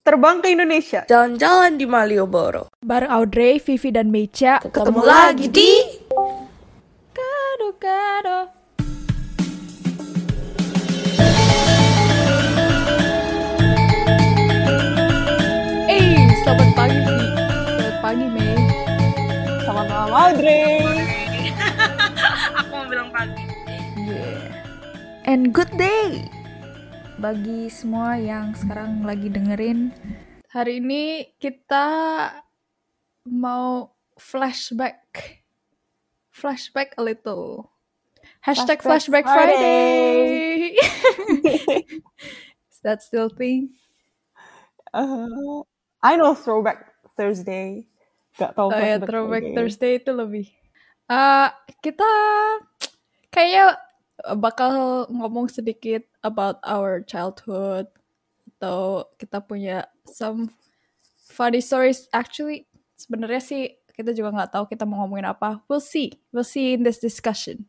Terbang ke Indonesia. Jalan-jalan di Malioboro. Bareng Audrey, Vivi, dan Mecha. Ketemu lagi di Kado-kado. Eh, selamat pagi, Vi. Selamat pagi, Mei. Selamat malam Audrey. Aku mau bilang pagi. Yeah. And good day bagi semua yang sekarang lagi dengerin. Hari ini kita mau flashback. Flashback a little. Hashtag Flashback flashback, Friday. Is that still thing? Uh, I know Throwback Thursday. Gak tau Oh ya, Flashback Throwback Friday. Thursday itu lebih. Ah, kita kayaknya bakal ngomong sedikit about our childhood atau kita punya some funny stories. Actually, sebenarnya sih kita juga nggak tahu kita mau ngomongin apa. We'll see. We'll see in this discussion.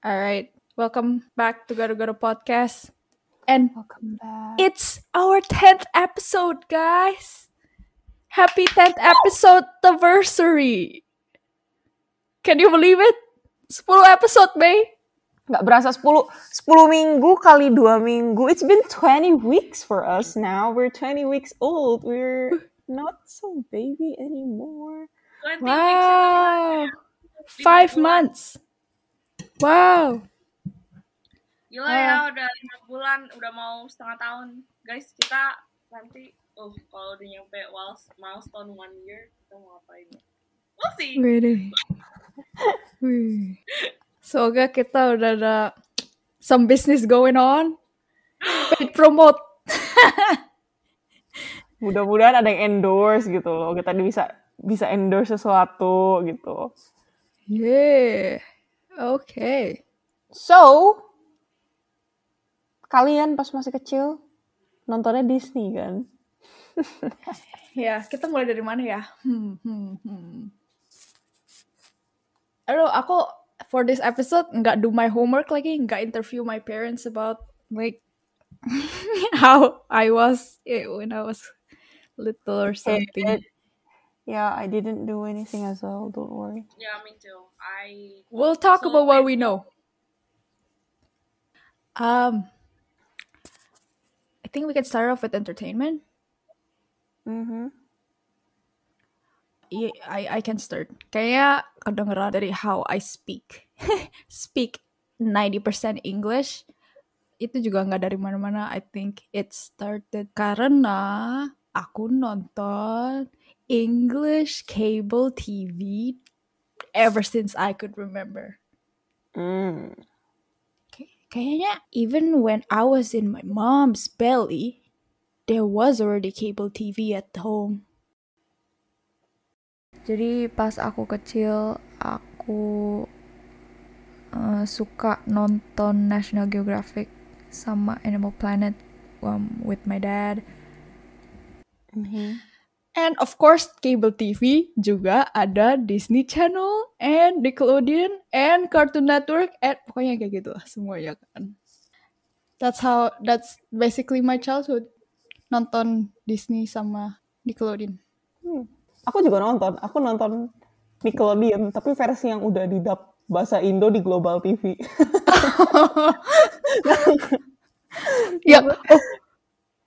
Alright, welcome back to Gado Gado Podcast. And Welcome back. It's our 10th episode, guys. Happy 10th episode anniversary. Can you believe it? 10 episode, May. Gak berasa 10, 10 minggu kali 2 minggu. It's been 20 weeks for us now. We're 20 weeks old. We're not so baby anymore. 20 weeks Wow. Lima 5 bulan. months. Wow. Gila ya, udah 5 bulan, udah mau setengah tahun. Guys, kita nanti, oh, kalau udah nyampe miles- milestone one year, kita mau ngapain ya? We'll see. Wih. Wih. Semoga kita udah ada some business going on. Paid promote. Mudah-mudahan ada yang endorse gitu loh. Kita bisa bisa endorse sesuatu gitu. Yeah. Okay. So, kalian pas masih kecil nontonnya Disney kan? Ya, kita mulai dari mana ya? Hmm, hmm, hmm. Aduh, aku for this episode nggak do my homework lagi, nggak interview my parents about like how I was eh, when I was little or something. Yeah, I didn't do anything as well. Don't worry. Yeah, me too. I We'll talk So, about what wait. we know. Um, I think we can start off with entertainment. Mhm. I I can start. Kayak kedengeran dari how I speak. speak 90% English. Itu juga nggak dari mana-mana. I think it started karena aku nonton English cable TV ever since I could remember. Mm. Kay- Kayaknya even when I was in my mom's belly, there was already cable TV at home. Jadi pas aku kecil, aku eh, suka nonton National Geographic sama Animal Planet um, with my dad. Mhm. And of course, cable TV juga ada Disney Channel and Nickelodeon and Cartoon Network and pokoknya kayak gitu lah semuanya kan. That's how that's basically my childhood. Nonton Disney sama Nickelodeon. Aku juga nonton. Aku nonton Nickelodeon, tapi versi yang udah didub bahasa Indo di Global TV. ya, oh.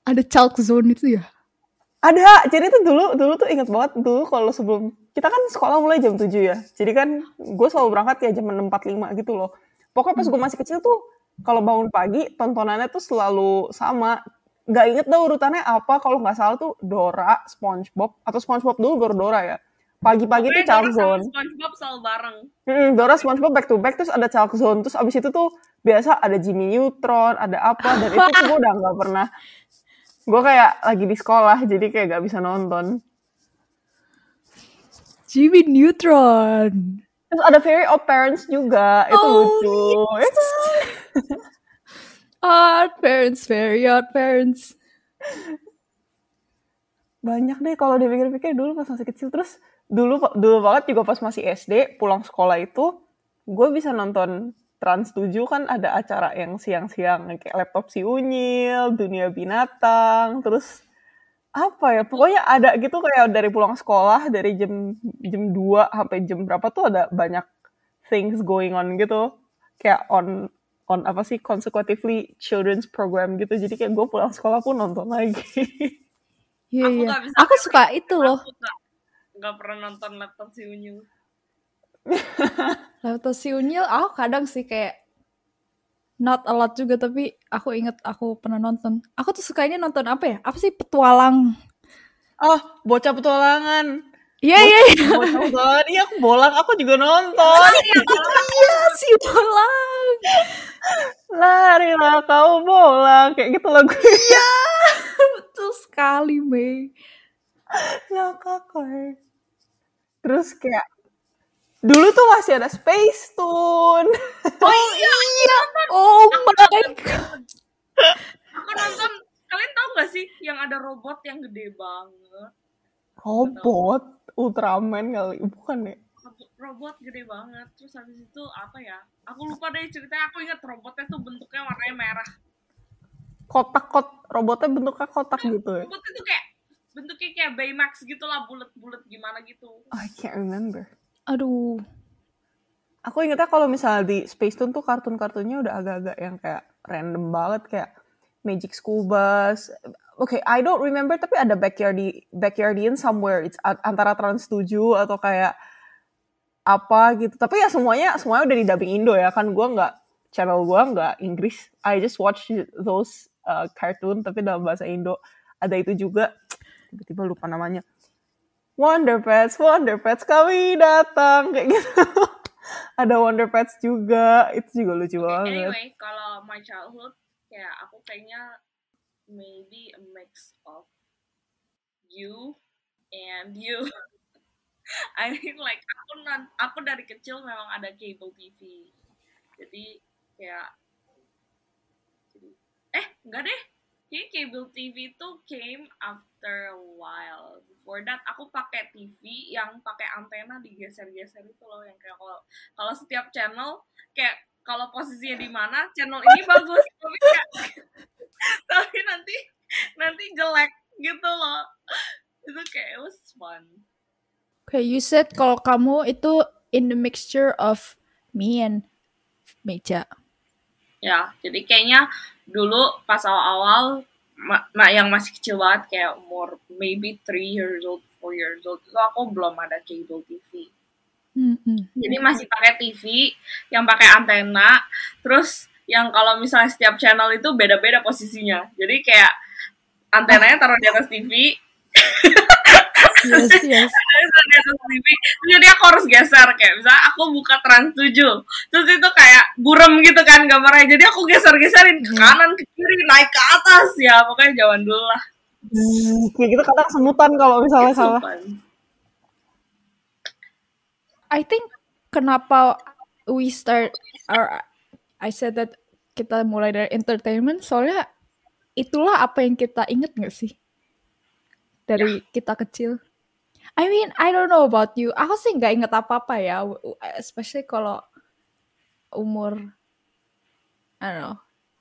Ada Chalk Zone itu ya? Ada, jadi tuh dulu dulu tuh inget banget dulu kalau sebelum kita kan sekolah mulai jam 7 ya. Jadi kan gue selalu berangkat ya jam 6.45 gitu loh. Pokoknya pas gue masih kecil tuh kalau bangun pagi tontonannya tuh selalu sama. Gak inget dah urutannya apa kalau nggak salah tuh Dora, SpongeBob atau SpongeBob dulu baru Dora ya. Pagi-pagi tuh Chalk Zone. SpongeBob selalu bareng. Mm, Dora SpongeBob back to back terus ada Chalk Zone terus abis itu tuh biasa ada Jimmy Neutron ada apa dan itu tuh gue udah nggak pernah gue kayak lagi di sekolah jadi kayak gak bisa nonton Jimmy Neutron. terus ada Very Odd Parents juga itu Oh, lucu Odd parents, very odd parents. banyak deh kalau dipikir-pikir dulu pas masih kecil terus dulu dulu banget juga pas masih SD pulang sekolah itu gue bisa nonton Trans 7 kan ada acara yang siang-siang kayak laptop si Unyil, dunia binatang, terus apa ya pokoknya ada gitu kayak dari pulang sekolah dari jam jam 2 sampai jam berapa tuh ada banyak things going on gitu kayak on on apa sih consecutively children's program gitu jadi kayak gue pulang sekolah pun nonton lagi Iya, Aku iya. nggak bisa Aku suka itu loh. Aku nggak nggak pernah nonton laptop si Unyu. Laptop si Unyil, aku kadang sih kayak not a lot juga tapi aku inget aku pernah nonton. Aku tuh sukanya nonton apa ya? Apa sih petualang? oh bocah petualangan Iya iya iya. petualangan iya aku bolang aku juga nonton Iya si bolang. larilah kau bolang kayak gitu lagu Iya betul sekali Mei. lah kakak terus kayak dulu tuh masih ada Space Tune Oh iya, Oh my god. aku nonton. Kalian tahu gak sih yang ada robot yang gede banget? Robot Ultraman kali bukan ya Robot- gede banget. Terus habis itu apa ya? Aku lupa deh ceritanya. Aku ingat robotnya tuh bentuknya warnanya merah. kotak kot robotnya bentuknya kotak gitu ya Robotnya tuh kayak bentuknya kayak Baymax gitu lah, bulat-bulat gimana gitu. I can't remember Aduh. aku ingetnya kalau misalnya di Space Tune tuh kartun-kartunnya udah agak-agak yang kayak random banget kayak Magic School Bus. Oke, I don't remember tapi ada Backyardi Backyardian somewhere. It's antara Trans 7 atau kayak apa gitu. Tapi ya semuanya semuanya udah di dubbing Indo ya kan gua nggak channel gua nggak Inggris. I just watch those uh, cartoon tapi dalam bahasa Indo. Ada itu juga tiba-tiba lupa namanya. Wonder Pets, Wonder Pets kami datang kayak gitu. Ada Wonder Pets juga, itu juga lucu Oke, banget. anyway, kalau my childhood, kayak aku kayaknya maybe a mix of you and you. I mean like aku non- aku dari kecil memang ada cable TV. Jadi kayak jadi eh enggak deh. Jadi cable TV itu came after a while. Before that aku pakai TV yang pakai antena digeser-geser itu loh yang kayak kalau setiap channel kayak kalau posisinya di mana channel ini bagus. Tapi kayak tapi nanti nanti jelek gitu loh. Itu kayak it was fun. Okay, you said kalau kamu itu in the mixture of me and Meja. ya jadi kayaknya dulu pas awal-awal ma- ma- yang masih kecil banget kayak umur maybe 3 years old 4 years old itu aku belum ada cable TV Hmm, jadi masih pakai TV yang pakai antena terus yang kalau misalnya setiap channel itu beda-beda posisinya. Jadi kayak antenanya taruh di atas TV Yes, yes. Terus di atas TV jadi aku harus geser kayak misalnya aku buka trans 7 terus itu kayak burem gitu kan gambarnya. Jadi aku geser-geserin ke kanan ke kiri naik ke atas. Ya pokoknya zaman dulu lah. Zzz, Kayak gitu kadang semutan kalau misalnya salah. I think kenapa we start or I said that kita mulai dari entertainment soalnya itulah apa yang kita inget gak sih dari kita kecil. I mean, I don't know about you. Aku sih nggak inget apa-apa ya, w- w- especially kalau umur I don't know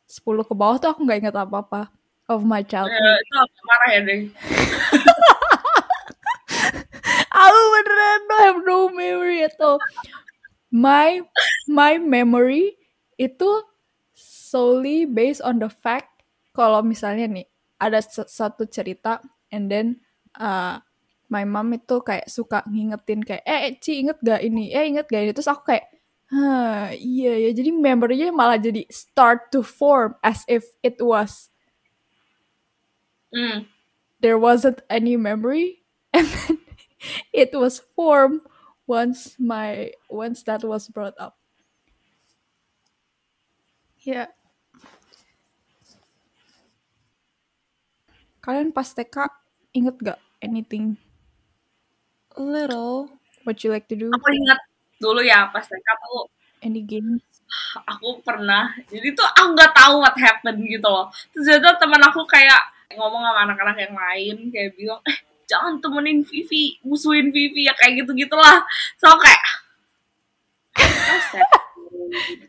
10 ke bawah tuh aku nggak inget apa-apa of my childhood. Eh, itu aku marah ya deh Aku beneran no have no memory atau my my memory itu solely based on the fact kalau misalnya nih ada satu cerita and then uh, my mom itu kayak suka ngingetin kayak eh Ci inget gak ini? Eh inget gak ini? Terus aku kayak Hah, iya ya jadi memorynya malah jadi start to form as if it was hmm. there wasn't any memory and then it was formed once my once that was brought up. Yeah kalian pas TK inget gak anything? Little. what you like to do? Aku ingat dulu ya pas TK tuh any game aku pernah. Jadi tuh aku nggak tahu what happened gitu loh. Terus itu teman aku kayak ngomong sama anak-anak yang lain kayak bilang eh jangan temenin Vivi musuhin Vivi ya kayak gitu gitulah so kayak.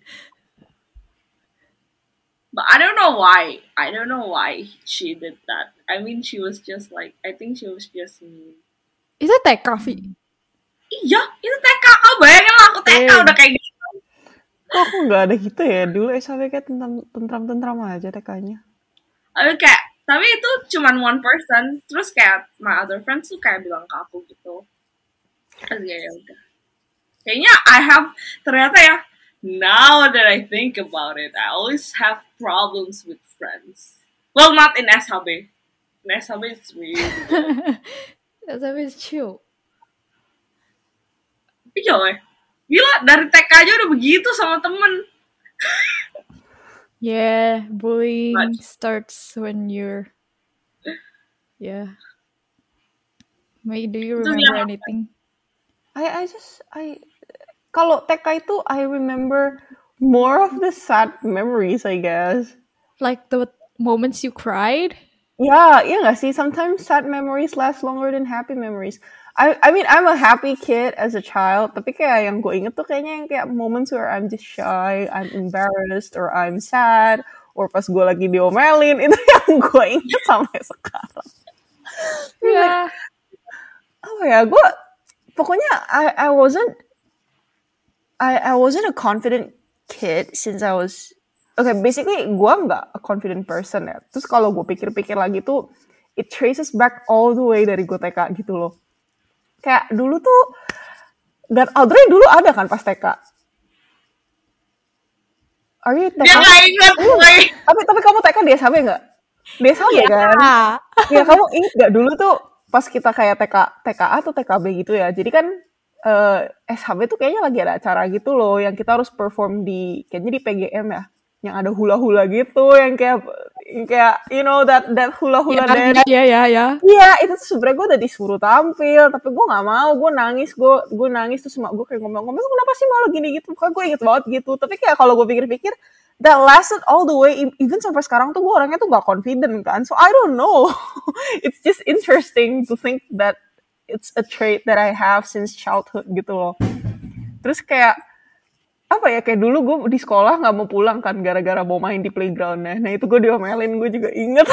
But I don't know why. I don't know why she did that. I mean, she was just like, I think she was just mean. Itu TK, Vi. Iya, itu TK. Kau bayangin lah aku TK udah kayak gitu. Kok aku nggak ada gitu ya? Dulu SHB kayak tentram- tentram-tentram aja TK-nya. Tapi kayak, tapi itu cuman one person. Terus kayak my other friends tuh kayak bilang ke aku gitu. Terus ya ya udah. Kayaknya I have ternyata ya. Now that I think about it, I always have problems with friends. Well, not in SHB. In SHB it's really good. Tapi it's chill. Iya, weh. Gila, dari TK aja udah begitu sama temen. Yeah, bullying Much. starts when you're. Yeah. May, do you remember yang- anything? I I just I kalau TK itu I remember more of the sad memories I guess. Like the moments you cried? Yeah, yeah, nggak sih? Sometimes sad memories last longer than happy memories. I, I mean, I'm a happy kid as a child, tapi kayak yang gue inget tuh kayaknya yang kayak moments where I'm just shy, I'm embarrassed, or I'm sad, or pas gue lagi diomelin, itu yang gue inget sampai sekarang. Yeah. Apa ya, gue pokoknya I, I wasn't I, I wasn't a confident kid since I was okay basically gue nggak a confident person ya terus kalau gue pikir-pikir lagi tuh it traces back all the way dari gue TK gitu loh kayak dulu tuh dan Audrey dulu ada kan pas TK Are you TK? Dia gak inget, gue. Tapi tapi kamu TK di SHB nggak? Di SHB kan? Ah. ya kamu ingat gak dulu tuh pas kita kayak TK TKA atau TKB gitu ya jadi kan eh SHB tuh kayaknya lagi ada acara gitu loh yang kita harus perform di kayaknya di PGM ya yang ada hula hula gitu yang kayak kayak you know that that hula hula dance Ya, ya, ya, ya. Iya, itu tuh sebenernya gue udah disuruh tampil, tapi gue nggak mau, gue nangis, gue gue nangis terus mak gue kayak ngomong-ngomong, "Lu kenapa sih malu gini gitu? Pokoknya gue inget banget gitu. Tapi kayak kalau gue pikir-pikir, that lasted all the way, even sampai sekarang tuh gue orangnya tuh gak confident kan. So I don't know. it's just interesting to think that it's a trait that I have since childhood gitu loh. Terus kayak apa ya kayak dulu gue di sekolah nggak mau pulang kan gara-gara mau main di playgroundnya. Nah itu gue diomelin, gue juga inget.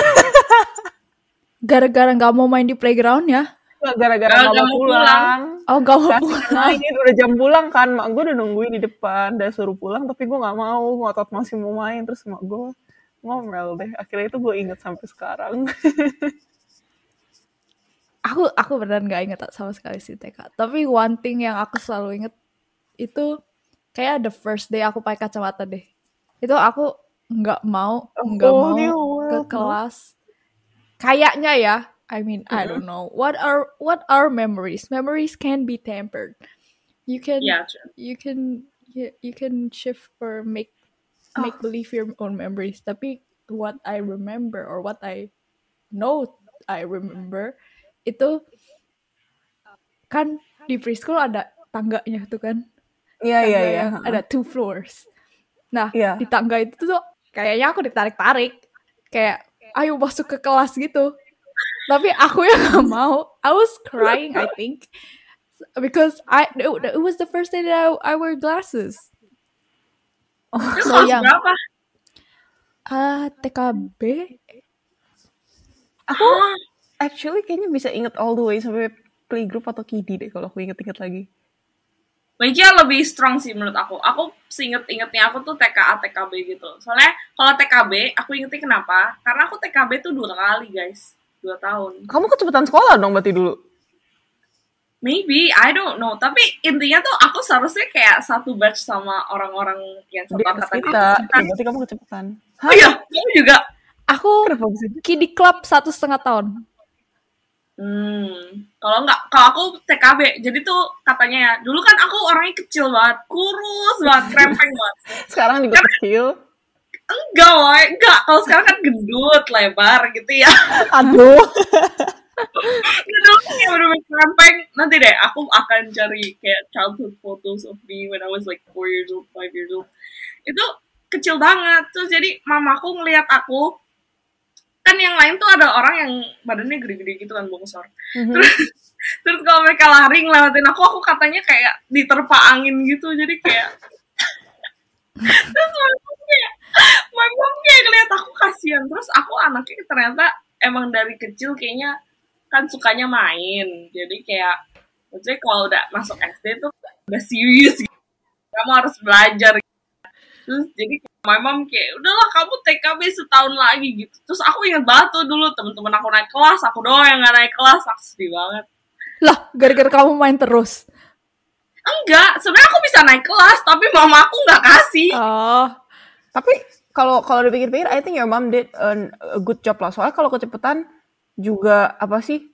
Gara-gara nggak mau main di playground ya? gara-gara Gara-gara nggak mau mau pulang. Oh, nggak mau Kasih pulang. main, udah jam pulang kan, mak gue udah nungguin di depan, udah suruh pulang, tapi gue nggak mau, ngotot masih mau main, terus mak gue ngomel deh. Akhirnya itu gue inget sampai sekarang. Aku aku beneran nggak inget sama sekali sih TK. Tapi one thing yang aku selalu inget itu kayak the first day aku pakai kacamata deh. Itu aku nggak mau nggak Oh, mau dia ke kelas. Kayaknya ya. I mean, I don't know. What are what are memories? Memories can be tempered. You can Yeah, true. you can you, you can shift or make make believe your own memories. Tapi what I remember or what I know I remember itu kan di preschool ada tangganya tuh kan. Iya, iya, iya. yang Ada two floors. Nah, Iya. di tangga itu tuh kayaknya aku ditarik-tarik. Kayak ayo masuk ke kelas gitu. Tapi aku yang gak mau. I was crying, I think. Because I it, it was the first day that I, I wear glasses. Terus So young. berapa? Ah, TKB? Aku actually kayaknya bisa inget all the way sampai playgroup atau kidi deh kalau aku inget-inget lagi. Meja lebih strong sih menurut aku. Aku seinget-ingetnya aku tuh TKA, TKB gitu. Soalnya kalau TKB, aku ingetnya kenapa? Karena aku TKB tuh dua kali guys. Dua tahun. Kamu kecepatan sekolah dong berarti dulu? Maybe, I don't know. Tapi intinya tuh aku seharusnya kayak satu batch sama orang-orang yang satu Di angkatan kita, aku. ya, berarti kamu kecepatan. Oh iya, kamu juga. Aku kidi club satu setengah tahun. Hmm, kalau nggak, kalau aku TKB, jadi tuh katanya ya, dulu kan aku orangnya kecil banget, kurus banget, krempeng banget. Sekarang juga kecil. Enggak, woy, enggak. Kalau sekarang kan gendut, lebar gitu ya. Aduh. Dulu kayak bener-bener krempeng. Nanti deh, aku akan cari kayak childhood photos of me when I was like 4 years old, 5 years old. Itu kecil banget. Terus jadi mamaku ngelihat aku, kan yang lain tuh ada orang yang badannya gede-gede gitu kan, bongsor. Terus, terus kalau mereka lari ngelewatin aku, aku katanya kayak diterpa angin gitu. Jadi kayak... terus my mom kayak ngeliat aku kasihan terus aku anaknya ternyata emang dari kecil kayaknya kan sukanya main jadi kayak maksudnya kalau udah masuk SD tuh udah serius gitu. kamu harus belajar gitu. Terus jadi my mom kayak udahlah kamu TKB setahun lagi gitu terus aku inget banget tuh dulu temen-temen aku naik kelas aku doang yang gak naik kelas aku sedih banget Lah, gara-gara kamu main terus. enggak sebenarnya aku bisa naik kelas tapi mama aku nggak kasih Oh, Tapi kalau kalau dipikir-pikir, I think your mom did a, a good job lah. Soalnya kalau kecepatan juga apa sih?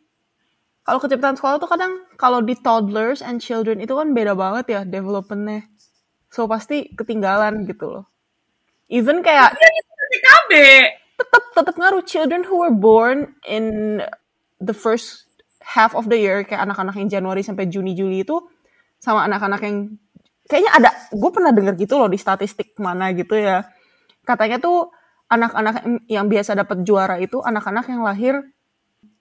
Kalau kecepatan sekolah tuh kadang kalau di toddlers and children itu kan beda banget ya developmentnya. So pasti ketinggalan gitu loh. Even kayak TKB tetap tetap ngaruh. Children who were born in the first half of the year kayak anak-anak yang Januari sampai Juni Juli itu sama anak-anak yang kayaknya ada gue pernah denger gitu loh di statistik mana gitu ya. Katanya tuh anak-anak yang biasa dapat juara itu anak-anak yang lahir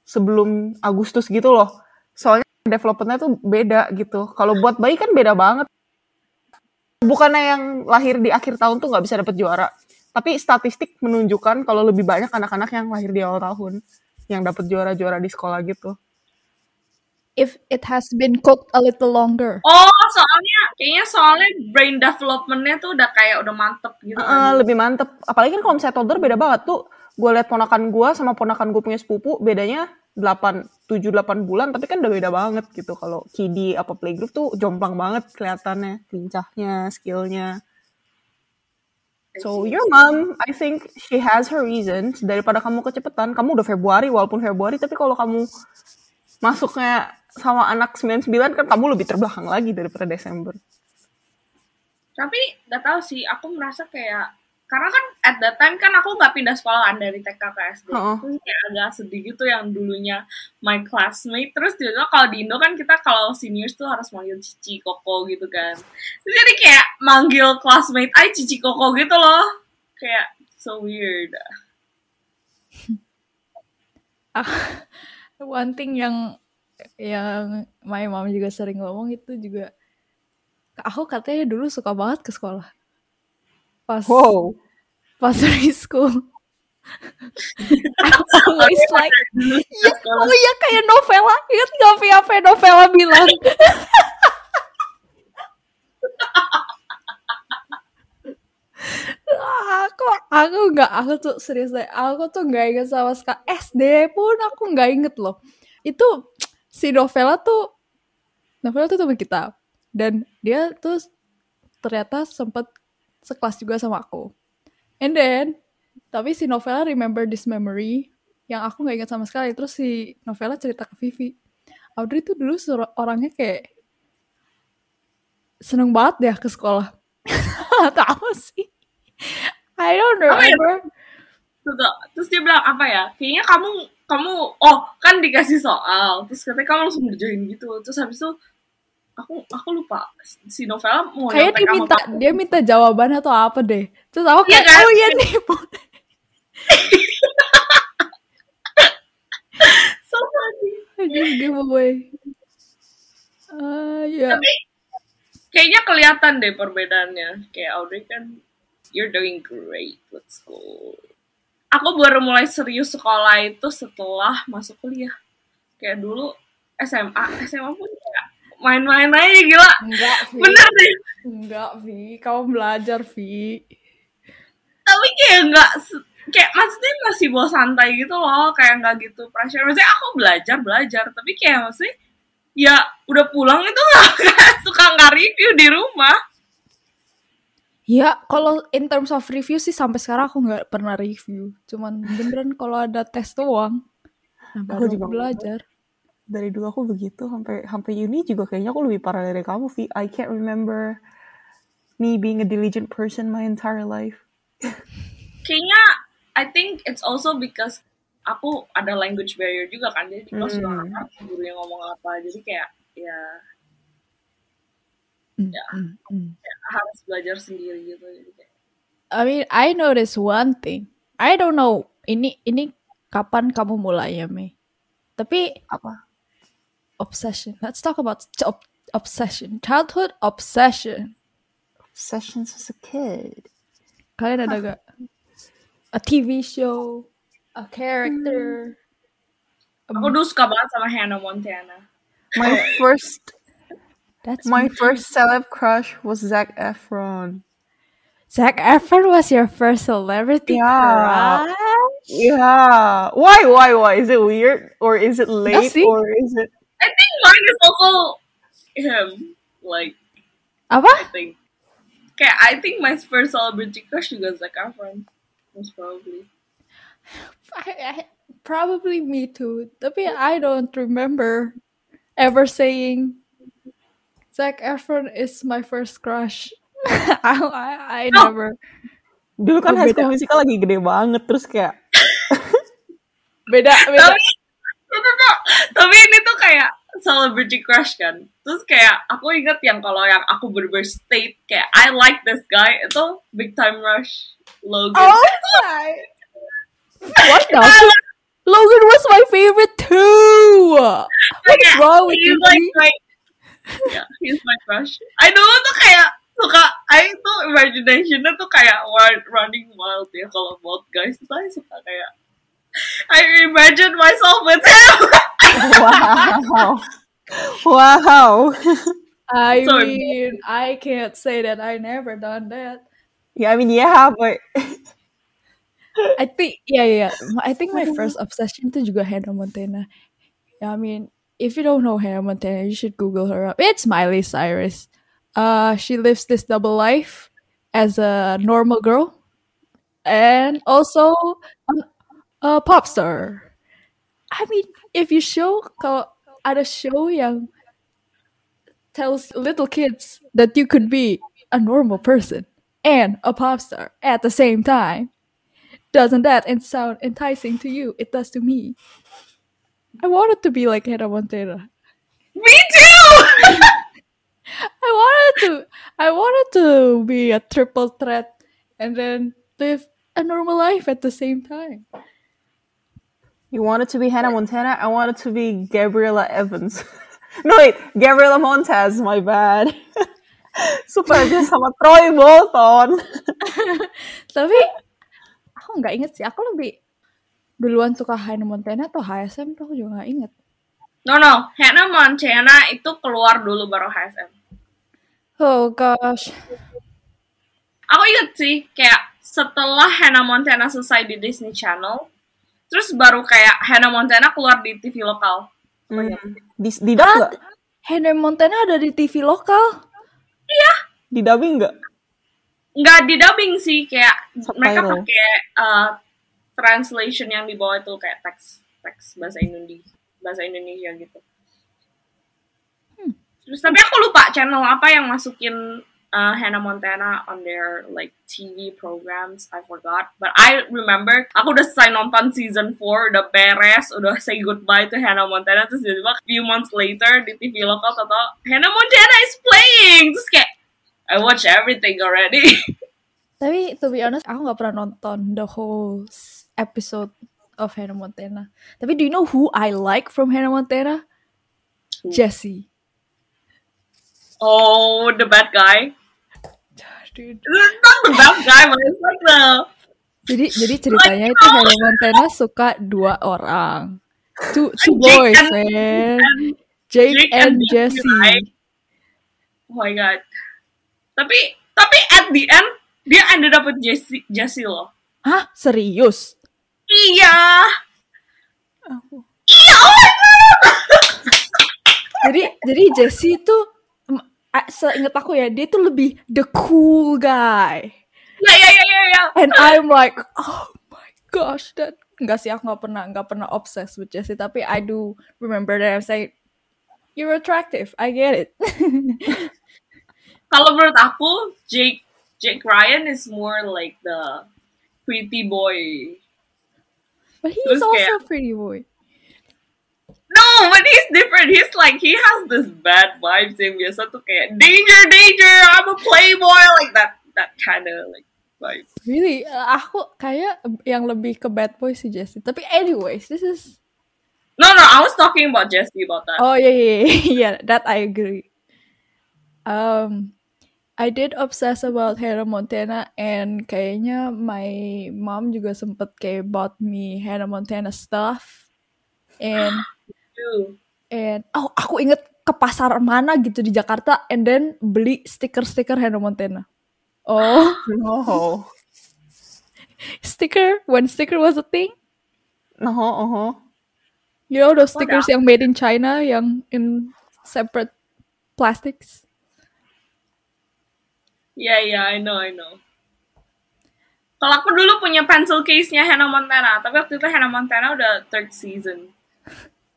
sebelum Agustus gitu loh. Soalnya developmentnya tuh beda gitu. Kalau buat bayi kan beda banget bukannya yang lahir di akhir tahun tuh nggak bisa dapat juara tapi statistik menunjukkan kalau lebih banyak anak-anak yang lahir di awal tahun yang dapat juara-juara di sekolah gitu if it has been cooked a little longer. Oh, soalnya kayaknya soalnya brain developmentnya tuh udah kayak udah mantep gitu kan. lebih mantep. Apalagi kan kalau misalnya toddler beda banget tuh. Gue liat ponakan gue sama ponakan gue punya sepupu bedanya 8, 7, 8 bulan tapi kan udah beda banget gitu. Kalau kiddie apa playgroup tuh jomplang banget kelihatannya. Lincahnya, skillnya. So your mom, I think she has her reasons. Daripada kamu kecepetan, kamu udah Februari walaupun Februari, tapi kalau kamu masuknya sama anak 99 kan kamu lebih terbelakang lagi daripada Desember. Tapi gak tahu sih, aku merasa kayak karena kan at that time kan aku nggak pindah sekolah kan dari TK ke SD. Heeh. Terus kayak agak sedih gitu yang dulunya my classmate. Terus juga kalau di Indo kan kita kalau seniors tuh harus manggil Cici Koko gitu kan. Terus jadi kayak manggil classmate ay Cici Koko gitu loh. Kayak so weird. One thing yang yang my mom juga sering ngomong itu juga aku katanya dulu suka banget ke sekolah. Pas Wow. pas preschool. I'm always like, Iya, oh iya kayak novela. Ingat gak Vi apa yang novela bilang? aku aku nggak aku tuh serius deh aku tuh nggak inget sama sekali SD pun aku nggak inget loh itu si novela tuh novela tuh teman kita dan dia tuh ternyata sempet sekelas juga sama aku. And then tapi si novela remember this memory yang aku nggak ingat sama sekali. Terus si novela cerita ke Vivi. Audrey tuh dulu orangnya kayak seneng banget deh ke sekolah. Tahu sih. I don't Apa ya? remember. Terus, terus dia bilang apa ya? Kayaknya kamu kamu oh kan dikasih soal. Terus katanya kamu langsung ngerjain gitu. Terus habis itu aku aku lupa si novela mau kayak dia minta dia minta jawaban atau apa deh. Terus aku Iya kayak kan? oh iya nih boleh." so funny I just give away Ah, ya tapi kayaknya kelihatan deh perbedaannya. Kayak Audrey kan you're doing great with school aku baru mulai serius sekolah itu setelah masuk kuliah. Kayak dulu SMA SMA pun kayak main-main aja gila. Enggak Vi. Bener deh. Enggak Vi. Kamu belajar Vi. Tapi kayak nggak se- kayak maksudnya masih bawa santai gitu loh kayak nggak gitu pressure. Maksudnya aku belajar belajar. Tapi kayak maksudnya ya udah pulang itu nggak suka nggak review di rumah. Ya, kalau in terms of review sih sampai sekarang aku nggak pernah review. Cuman beneran kalau ada tes doang. Nah, Aku baru juga belajar. Dari dulu aku begitu sampai sampai uni juga kayaknya aku lebih parah dari kamu Vi I can't remember me being a diligent person my entire life kayaknya I think it's also because aku ada language barrier juga kan jadi di kelas juga Hmm. ngerti guru yang ngomong apa jadi kayak ya Mm, Ya. mm, mm. harus belajar sendiri gitu jadi kayak I mean, I notice one thing. I don't know ini ini kapan kamu mulainya, Mei. Tapi apa obsession. Let's talk about ob- obsession. Childhood obsession. obsessions as a kid Kalian ada gak? a TV show, a character. Aku dulu suka banget sama Hannah Montana. My first That's my me. first celeb crush was Zac Efron. Zac Efron was your first celebrity Yeah. crush. Yeah. Why? Why? Why? Is it weird or is it late see. or is it? I think mine is also him. Like, Apa? I think. Kayak, I think my first celebrity crush juga Zac Efron. Most probably. I, I, probably me too. Tapi I don't remember ever saying Zac Efron is my first crush. I, I, I No. never. Dulu kan High. School Musical lagi gede banget terus kayak Beda, beda. Tapi. Tapi ini tuh kayak celebrity crush kan. Terus kayak aku inget yang kalau yang aku bener-bener state kayak I like this guy itu Big Time Rush Logan. Oh my! What the? Logan was my favorite too. What is wrong with you? like my yeah, he's my crush. I dulu tuh kayak suka, I tuh imaginationnya tuh kayak running wild ya kalau about guys tuh I suka kayak I imagined myself with him. wow. wow. I Sorry. mean, I can't say that I never done that. Yeah, I mean yeah, but I think yeah yeah. yeah. I think my first obsession itu juga Hannah Montana. Yeah, I mean, if you don't know Hannah Montana, you should Google her up. It's Miley Cyrus. Uh, she lives this double life as a normal girl and also a, a pop star. I mean, if you show kalau ada show yang tells little kids that you could be a normal person and a pop star at the same time, doesn't that sound enticing to you? It does to me. I wanted to be like Hannah Montana. Me too. I wanted to. I wanted to be a triple threat and then live a normal life at the same time. You wanted to be Hannah Montana, I wanted to be Gabriella Evans. no wait, Gabriella Montez, my bad. Supaya dia sama Troy Bolton. Tapi aku nggak inget sih. Aku lebih duluan suka Hannah Montana atau HSM tuh aku juga nggak inget. No no, Hannah Montana itu keluar dulu baru HSM. Oh gosh. Aku inget sih kayak setelah Hannah Montana selesai di Disney Channel, terus baru kayak Hannah Montana keluar di TV lokal. Hmm. Di, di dub nggak? Hannah Montana ada di TV lokal. Di dubbing nggak? nggak di dubbing sih kayak mereka Subtitle. pakai uh, translation yang di bawah itu kayak teks teks bahasa Indonesia bahasa Indonesia gitu. Terus tapi aku lupa channel apa yang masukin uh, Hannah Montana on their like TV programs. I forgot, but I remember aku udah selesai nonton season 4 udah beres, udah say goodbye to Hannah Montana terus tiba-tiba few months later di TV lokal tau Hannah Montana is playing terus kayak I watch everything already. Tapi to be honest, aku nggak pernah nonton the whole episode of Hannah Montana. Tapi do you know who I like from Hannah Montana? Who? Jesse. Oh, the bad guy. Dude. It's not the bad guy, but it's like the Jadi jadi ceritanya itu Hannah Montana suka dua orang. Two, two Jake boys, and- man. and Jake, Jake and, and Jesse, right? oh my god. Tapi tapi at the end dia ended up with Jesse Jesse loh. Hah? Serius? Iya. Iya, oh my god. Jadi jadi Jesse itu seingat aku ya, dia tuh lebih the cool guy. Ya ya ya ya ya. And I'm like, oh my gosh, that enggak sih aku nggak pernah nggak pernah obsessed with Jesse, tapi I do remember that I'm saying you're attractive, I get it. Kalau menurut aku Jake Jake Ryan is more like the pretty boy. But he's Terus also kayak- pretty boy. But he's different. He's like he has this bad vibes yang biasa tuh kayak danger, danger, I'm a playboy like that that kind of like vibe. Really, uh, aku kayak yang lebih ke bad boy si Jesse. Tapi anyways, this is No, no, I was talking about Jesse about that. Oh yeah, yeah, yeah, yeah. That I agree. Um, I did obsess about Hannah Montana and kayaknya my mom juga sempet kayak bought me Hannah Montana stuff and And oh aku inget ke pasar mana gitu di Jakarta and then beli stiker-stiker Hannah Montana. Oh, No. sticker when sticker was a thing. No, uh-huh. You know those stickers yang made in China yang in separate plastics. Yeah, yeah, I know, I know. Kalau aku dulu punya pencil case-nya Hannah Montana, tapi waktu itu Hannah Montana udah third season.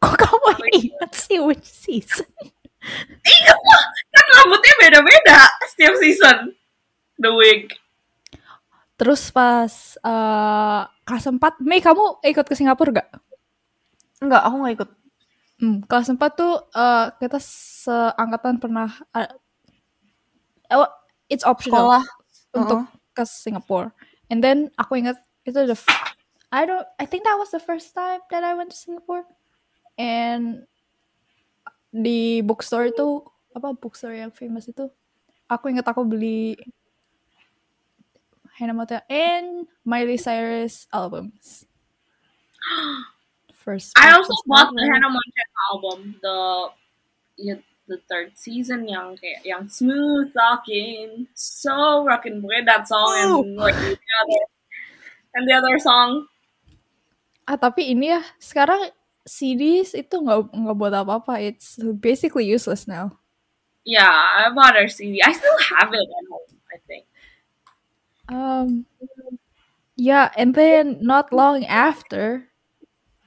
Kok kamu ingat sih which season? Ingat lah, kan rambutnya beda-beda setiap season. The wig. Terus pas eh kelas 4, Mei kamu ikut ke Singapura gak? Enggak, aku nggak ikut. Hmm, kelas 4 tuh eh, kita seangkatan pernah eh, oh, it's optional Sekolah. untuk Uh-uh. ke Singapura. And then aku ingat itu the I don't I think that was the first time that I went to Singapore. And di bookstore itu apa bookstore yang famous itu aku ingat aku beli Hannah Montana and Miley Cyrus albums. First. I also bought the. Hannah Montana album, the yeah, the third season yang kayak yang smooth talking, so rockin' with that song and like the other and the other song. Ah tapi ini ya sekarang CDs itu nggak nggak buat apa-apa. It's basically useless now. Yeah, I bought her CD. I still have it at home. I think. Um, yeah, and then not long after,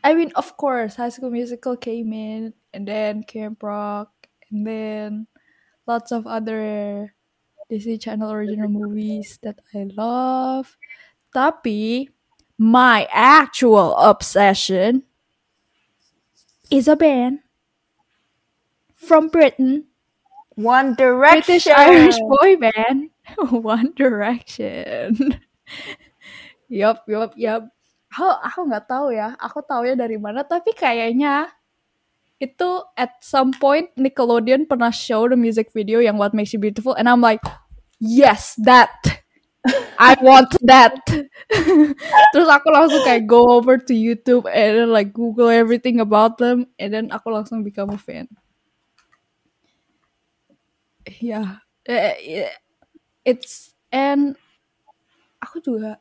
I mean, of course, High School Musical came in, and then Camp Rock, and then lots of other Disney Channel original movies that I love. Tapi my actual obsession is a band from Britain, One Direction. British Irish boy band, One Direction. yup, yup, yup. Aku aku nggak tahu ya. Aku tahu ya dari mana. Tapi kayaknya itu at some point Nickelodeon pernah show the music video yang What Makes You Beautiful, and I'm like, yes, that. I want that. Terus aku langsung kayak go over to YouTube and then like Google everything about them, and then aku langsung become a fan. Yeah, Eh, eh, it's and aku juga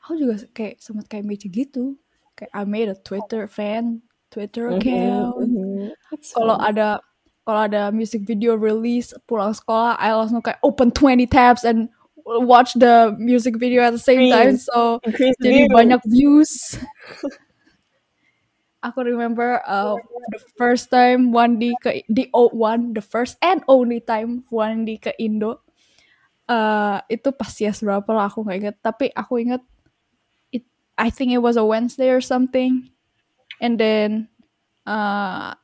aku juga kayak sempat kayak Meiji gitu. Kayak I made a Twitter fan, Twitter account. Mhm. Kalau ada kalau ada music video release pulang sekolah, I langsung kayak open 20 tabs and watch the music video at the same time. So Increase jadi views. banyak views. Aku remember uh, the first time Wandi ke the o one the first and only time Wandi ke Indo. Uh, itu pas yes berapa lah aku nggak inget. Tapi aku inget it I think it was a Wednesday or something. And then uh,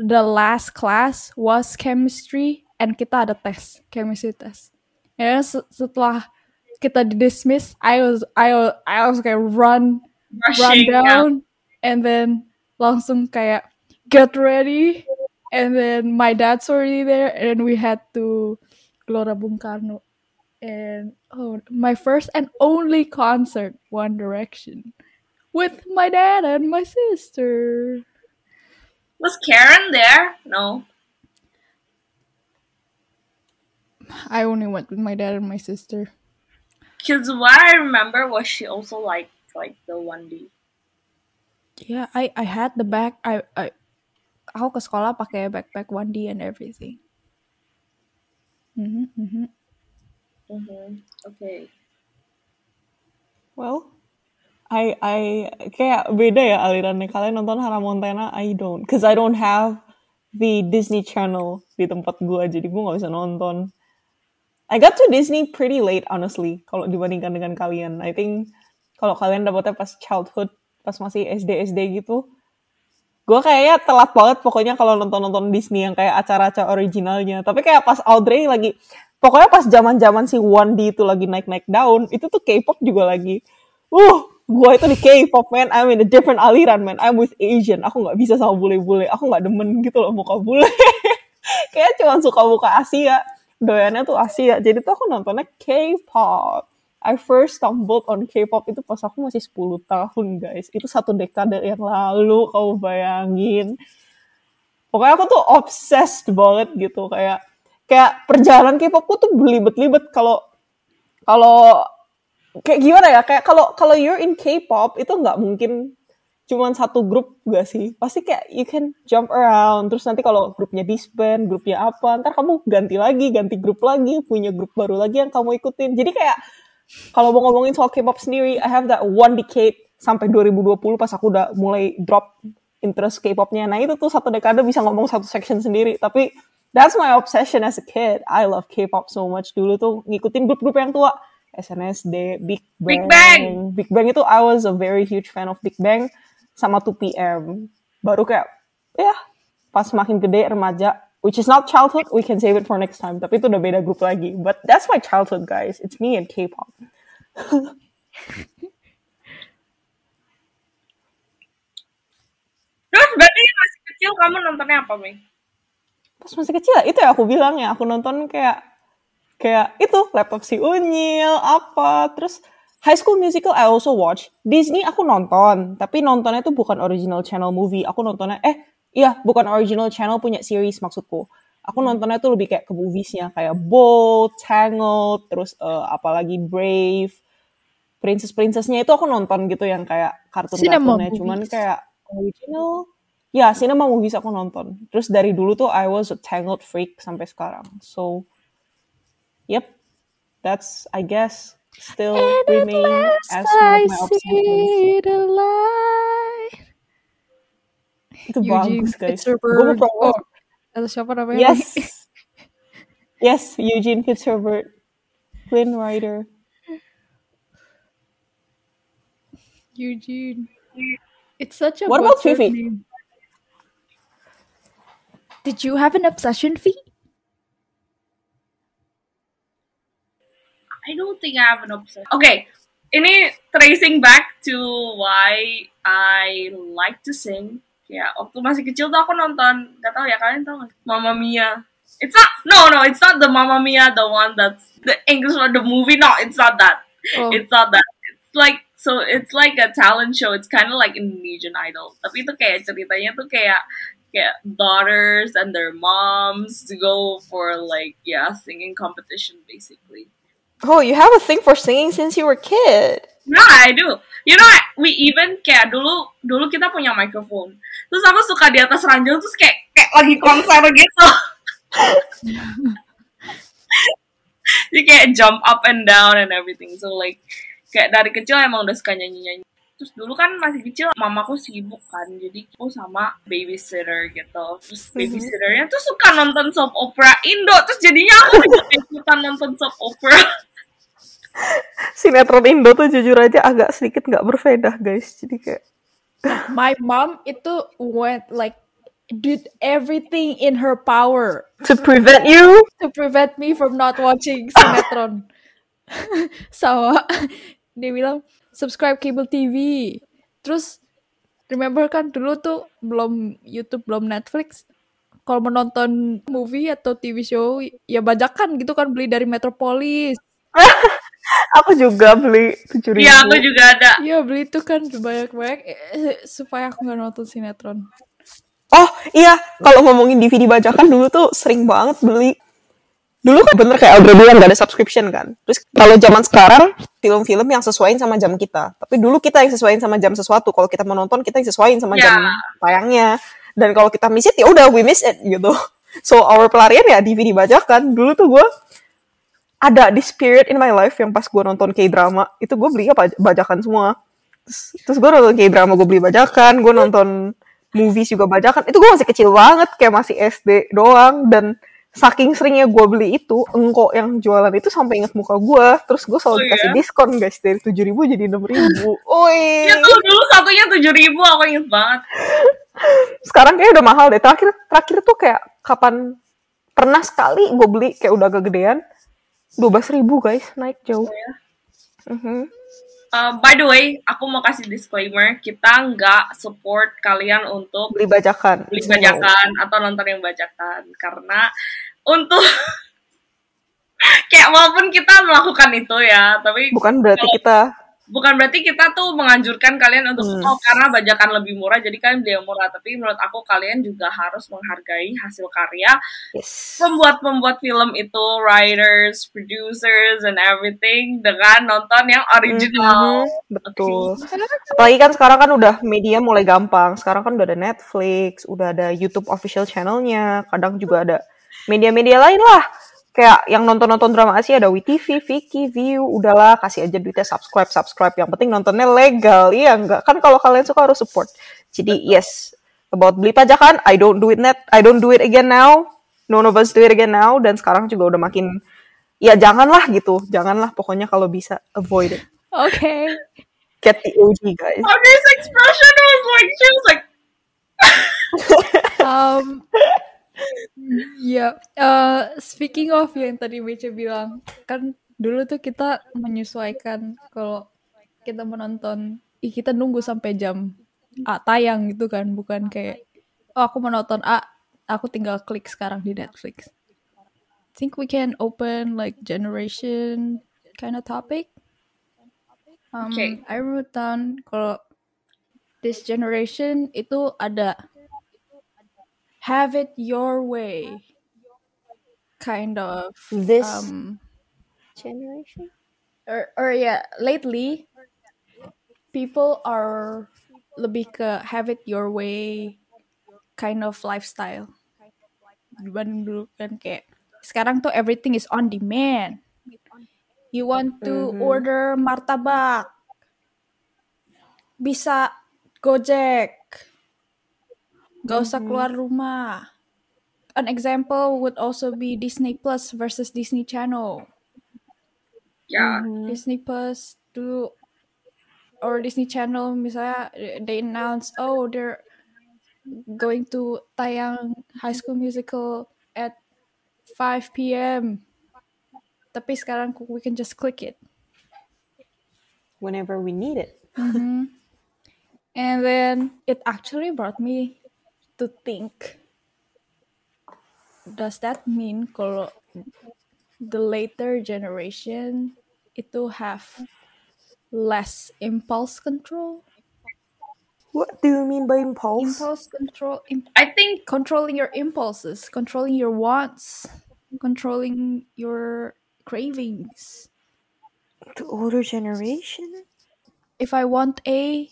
the last class was chemistry and kita ada tes chemistry test. Se- setelah kita di dismiss, I was I was I was kayak run run Rushing. yeah. down and then langsung kayak get ready and then my dad's already there and we had to Gelora Bung Karno and oh my first and only concert One Direction with my dad and my sister Was Karen there? No. I only went with my dad and my sister Because what I remember was she also like like the 1D. yeah I I had the bag I I aku ke sekolah pakai backpack 1D and everything Mhm, mhm. Mm-hmm. Okay. Well, I I kayak beda ya alirannya. Kalian nonton Hannah Montana, I don't. Cause I don't have the Disney Channel di tempat gue, jadi gue nggak bisa nonton. I got to Disney pretty late, honestly, kalau dibandingkan dengan kalian. I think kalau kalian dapetnya pas childhood, pas masih SD SD gitu, gue kayaknya telat banget pokoknya kalau nonton-nonton Disney yang kayak acara-acara originalnya. Tapi kayak pas Audrey lagi, pokoknya pas zaman-zaman si 1D itu lagi naik-naik daun, itu tuh K-pop juga lagi. Uh, gue itu di K-pop, man. I'm in a different aliran, man. I'm with Asian. Aku nggak bisa sama bule-bule. Aku nggak demen gitu loh muka bule. kayak cuma suka muka Asia. Doyannya tuh Asia. Jadi tuh aku nontonnya K-pop. I first stumbled on K-pop itu pas aku masih 10 tahun guys. Itu satu dekade yang lalu kau bayangin. Pokoknya aku tuh obsessed banget gitu kayak kayak perjalanan K-popku tuh belibet-libet kalau kalau kayak gimana ya kayak kalau kalau you're in K-pop itu nggak mungkin cuman satu grup gak sih? Pasti kayak you can jump around. Terus nanti kalau grupnya disband grupnya apa ntar kamu ganti lagi ganti grup lagi punya grup baru lagi yang kamu ikutin. Jadi kayak kalau mau ngomongin soal K-pop sendiri I have that one decade sampai 2020 pas aku udah mulai drop interest K-popnya. Nah itu tuh satu dekade bisa ngomong satu section sendiri. Tapi that's my obsession as a kid. I love K-pop so much. Dulu tuh ngikutin grup-grup yang tua. SNSD, Big Bang. Big Bang. Big Bang itu I was a very huge fan of Big Bang sama 2PM. Baru kayak ya pas makin gede remaja which is not childhood, we can save it for next time. Tapi itu udah beda grup lagi. But that's my childhood, guys. It's me and K-pop. Terus berarti masih kecil kamu nontonnya apa, Mei? Pas masih kecil, itu ya aku bilang ya. Aku nonton kayak kayak itu laptop si Unyil apa terus High School Musical I also watch. Disney aku nonton. Tapi nontonnya itu bukan original channel movie. Aku nontonnya eh iya bukan original channel punya series maksudku. Aku nontonnya tuh lebih kayak ke moviesnya. Kayak Bold, Tangled terus uh, apalagi Brave. Princess Princessnya itu aku nonton gitu yang kayak kartun-kartunnya cuman kayak original ya cinema movies aku nonton. Terus dari dulu tuh I was a Tangled freak sampai sekarang. So yep that's I guess still And at remain last as one I of my obsessions see the light. itu Eugene bagus guys gue mau Oh, atau siapa namanya yes yes Eugene Fitzherbert Flynn Rider Eugene. It's such a What about Fifi? surname. Did you have an obsession fee? I don't think I have an obsession. Okay, ini tracing back to why I like to sing. Ya, waktu masih kecil tuh aku nonton, gak tau ya kalian tau gak? Mamma Mia. It's not, no, no, it's not the Mamma Mia, the one that's the English one, the movie. No, it's not that. Oh, It's not that. It's like so it's like a talent show. It's kind of like Indonesian Idol. Tapi itu kayak ceritanya tuh kayak kayak daughters and their moms to go for like yeah singing competition basically. Oh you have a thing for singing since you were a kid Nah, I do. You know, we even kayak dulu dulu kita punya microphone. Terus aku suka di atas ranjang terus kayak kayak lagi konser gitu. Jadi kayak jump up and down and everything. So like kayak dari kecil emang udah suka nyanyi-nyanyi. Terus dulu kan masih kecil mamaku sibuk kan. Jadi aku sama babysitter gitu. Terus babysitternya tuh suka nonton soap opera Indo. Terus jadinya aku juga ikutan nonton soap opera. sinetron Indo tuh jujur aja agak sedikit nggak berfaedah guys jadi kayak my mom itu went like did everything in her power to prevent you to prevent me from not watching sinetron. Sama dia bilang subscribe cable TV. Terus remember kan dulu tuh belum YouTube, belum Netflix. Kalau menonton movie atau TV show ya bajakan gitu kan beli dari Metropolis. Aku juga beli tujuh ribu Iya, aku juga ada. Iya beli itu kan banyak-banyak eh, supaya aku nggak nonton sinetron. Oh iya, kalau ngomongin DVD bajakan dulu tuh sering banget beli. Dulu kan bener kayak Audrey bilang gak ada subscription kan. Terus kalau zaman sekarang film-film yang sesuaiin sama jam kita. Tapi dulu kita yang sesuaiin sama jam sesuatu. Kalau kita mau nonton kita yang sesuaiin sama Ya. jam tayangnya. Dan kalau kita miss it ya udah we miss it gitu. So our pelarian ya DVD bajakan. Dulu tuh gue ada di spirit in my life yang pas gue nonton K-drama itu gue belinya baj- bajakan semua. Terus, terus gue nonton K-drama gue beli bajakan, gue nonton movies juga bajakan. Itu gue masih kecil banget, kayak masih SD doang. Dan saking seringnya gue beli itu, engkau yang jualan itu sampai inget muka gue. Terus gue selalu Oh, dikasih iya? diskon guys, dari 7 ribu jadi 6 ribu. Oi. Ya tuh dulu satunya tujuh ribu aku inget banget. Sekarang kayaknya udah mahal deh. Terakhir, terakhir tuh kayak kapan pernah sekali gue beli kayak udah agak gedean. 12 ribu guys, naik jauh. Mhm. Uh, by the way, aku mau kasih disclaimer, kita nggak support kalian untuk Beli bajakan. beli bajakan atau nonton yang bajakan karena untuk kayak walaupun kita melakukan itu ya tapi Bukan berarti kalau- kita bukan berarti kita tuh menganjurkan kalian untuk Hmm. oh karena bajakan lebih murah jadi kalian beli yang murah tapi menurut aku kalian juga harus menghargai hasil karya yes. pembuat-pembuat film itu writers, producers and everything dengan nonton yang original. Mhm, betul. Apalagi kan sekarang kan udah media mulai gampang. Sekarang kan udah ada Netflix, udah ada YouTube official channelnya. Kadang juga ada media-media lain lah. Kayak yang nonton-nonton drama Asia ada WeTV, Viki, View. Udahlah, kasih aja duitnya subscribe, subscribe. Yang penting nontonnya legal. Iya enggak? Kan kalau kalian suka harus support. Jadi yes, about beli pajakan, I don't do it net, I don't do it again now. None of us do it again now. Dan sekarang juga udah makin, ya janganlah gitu. Janganlah pokoknya kalau bisa avoid it. Okay. Get the OG guys. Audrey's expression was like she was like Um, ya, eh, speaking of yang tadi Mece bilang, kan dulu tuh kita menyesuaikan kalau kita menonton, ih, kita nunggu sampai jam A tayang gitu kan, bukan kayak, oh aku mau nonton A, aku tinggal klik sekarang di Netflix. Think we can open like generation kind of topic. Um, Okay. I wrote down kalau this generation itu ada have it your way kind of This um generation? or or yeah lately people are lebih ke have it your way kind of lifestyle dibanding dulu kan kayak sekarang tuh everything is on demand you want to Mhm. order martabak bisa gojek gak usah Mhm. keluar rumah an example would also be Disney Plus versus Disney Channel ya Mhm. Disney Plus dulu or Disney Channel misalnya they announce oh they're going to tayang High School Musical at 5 p.m. Tapi sekarang we can just click it. Whenever we need it. Mhm. And then it actually brought me to think does that mean kalau the later generation itu have less impulse control? What do you mean by impulse? Impulse control, im- I think controlling your impulses, controlling your wants, controlling your cravings. The older generation? If I want A,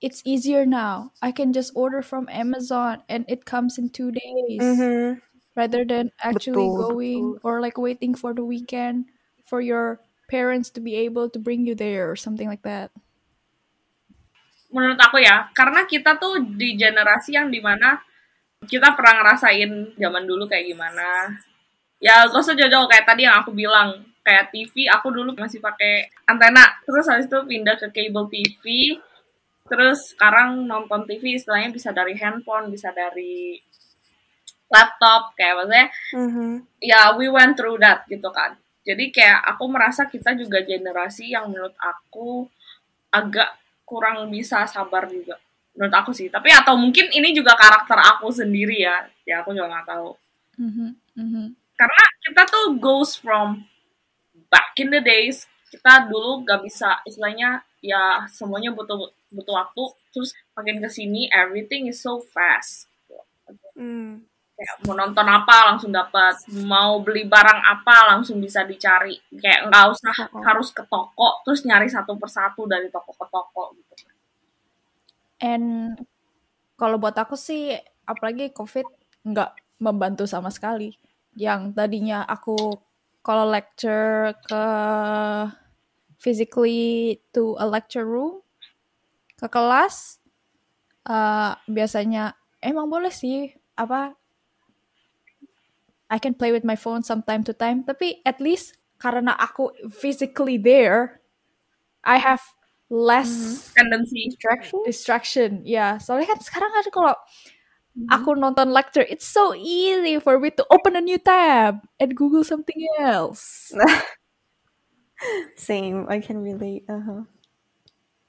it's easier now. I can just order from Amazon and it comes in two days Mhm. rather than actually Betul, going or like waiting for the weekend for your parents to be able to bring you there or something like that. menurut aku ya karena kita tuh di generasi yang di mana kita pernah ngerasain zaman dulu kayak gimana ya gak usah jauh-jauh kayak tadi yang aku bilang kayak TV aku dulu masih pakai antena terus habis itu pindah ke cable TV terus sekarang nonton TV istilahnya bisa dari handphone bisa dari laptop kayak maksudnya Mhm. ya we went through that gitu kan. Jadi kayak aku merasa kita juga generasi yang menurut aku agak kurang bisa sabar juga. Menurut aku sih. Tapi atau mungkin ini juga karakter aku sendiri ya. Ya aku juga nggak tahu. Mhm, mhm. karena kita tuh goes from back in the days kita dulu gak bisa istilahnya ya semuanya butuh butuh waktu terus makin ke sini everything is so fast Mm. kayak mau nonton apa langsung dapat mau beli barang apa langsung bisa dicari kayak nggak usah Oh. harus ke toko terus nyari satu persatu dari toko ke toko gitu And kalau buat aku sih, apalagi COVID nggak membantu sama sekali. Yang tadinya aku kalau lecture ke physically to a lecture room, ke kelas, eh, biasanya emang boleh sih apa I can play with my phone some time to time, tapi at least karena aku physically there, I have less tendency Distraction? distraction ya soalnya kan sekarang ada kalau aku nonton lecture it's so easy for me to open a new tab and google something else Same, I can relate. Uh-huh.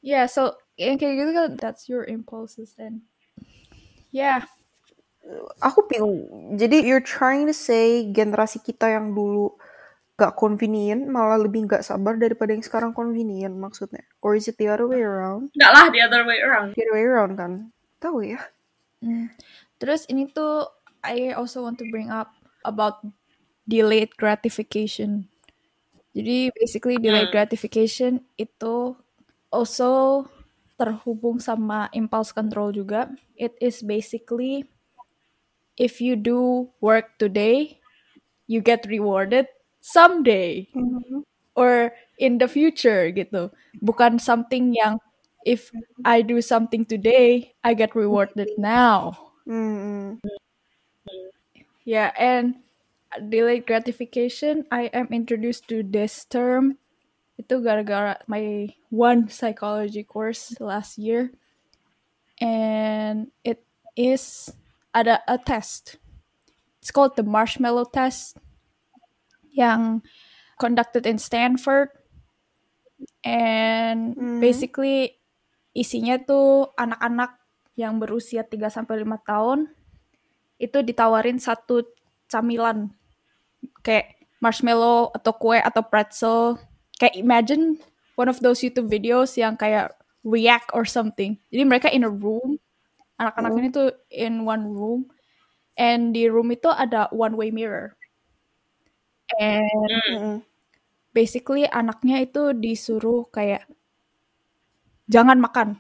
yeah so yang kayak gitu kan that's your impulses then yeah Aku bingung. Jadi you're trying to say generasi kita yang dulu gak convenient malah lebih gak sabar daripada yang sekarang convenient maksudnya or is it the other way around Enggak lah, the other way around. the other way around kan tahu ya Hmm. Terus ini tuh I also want to bring up about delayed gratification. Jadi basically delayed Hmm. gratification itu also terhubung sama impulse control juga. It is basically if you do work today, you get rewarded someday or in the future gitu. Bukan something yang if I do something today, I get rewarded now. Hmm, Yeah, and delayed gratification, I am introduced to this term itu gara-gara my one psychology course last year. And it is ada a test. It's called the marshmallow test yang conducted in Stanford. And Mhm. basically isinya tuh anak-anak yang berusia 3 sampai 5 tahun itu ditawarin satu camilan kayak marshmallow atau kue atau pretzel. Kayak imagine one of those YouTube videos yang kayak react or something. Jadi mereka in a room, anak-anak Oh. ini tuh in one room, and di room itu ada one way mirror. And Mm-mm. basically anaknya itu disuruh kayak jangan makan,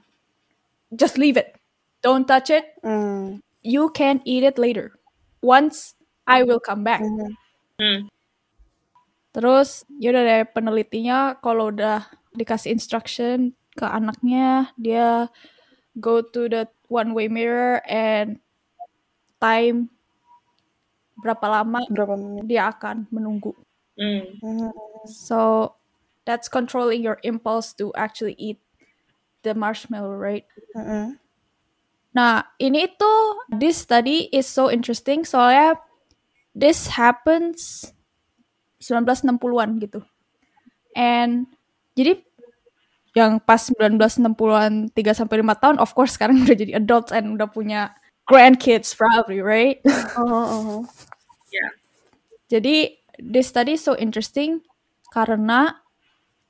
just leave it, don't touch it. Mm. You can eat it later. Once I will come back. Mhm. Hmm. Terus yaudah deh penelitinya kalau udah dikasih instruction ke anaknya dia go to the one way mirror and time berapa lama berapa menit dia akan menunggu. Hmm. Mhm. So that's controlling your impulse to actually eat the marshmallow, right? Mm-mm. Nah, ini tuh this study is so interesting soalnya this happens 1960-an gitu. And jadi yang pas 1960-an 3 sampai 5 tahun of course sekarang udah jadi adults and udah punya grandkids probably, right? Uh-huh, uh-huh. Yeah. Jadi this study is so interesting karena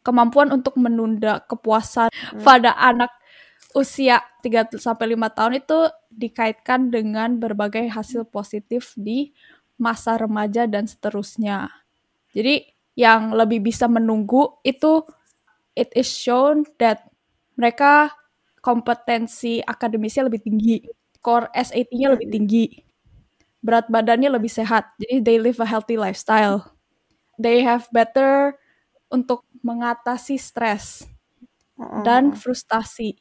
kemampuan untuk menunda kepuasan pada anak usia 3 sampai 5 tahun itu dikaitkan dengan berbagai hasil positif di masa remaja dan seterusnya. Jadi yang lebih bisa menunggu itu it is shown that mereka kompetensi akademisnya lebih tinggi, core SAT-nya lebih tinggi, berat badannya lebih sehat. Jadi they live a healthy lifestyle. They have better untuk mengatasi stres dan frustasi.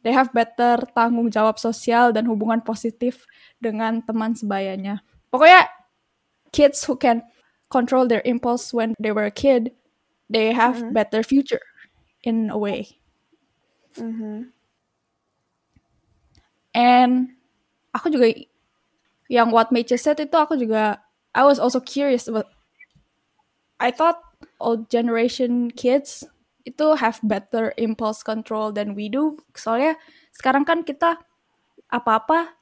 They have better tanggung jawab sosial dan hubungan positif dengan teman sebayanya. Pokoknya kids who can control their impulse when they were a kid, they have Mhm. better future in a way. Mhm. And aku juga yang what Meche said itu aku juga I was also curious about I thought old generation kids itu have better impulse control than we do. Soalnya sekarang kan kita apa-apa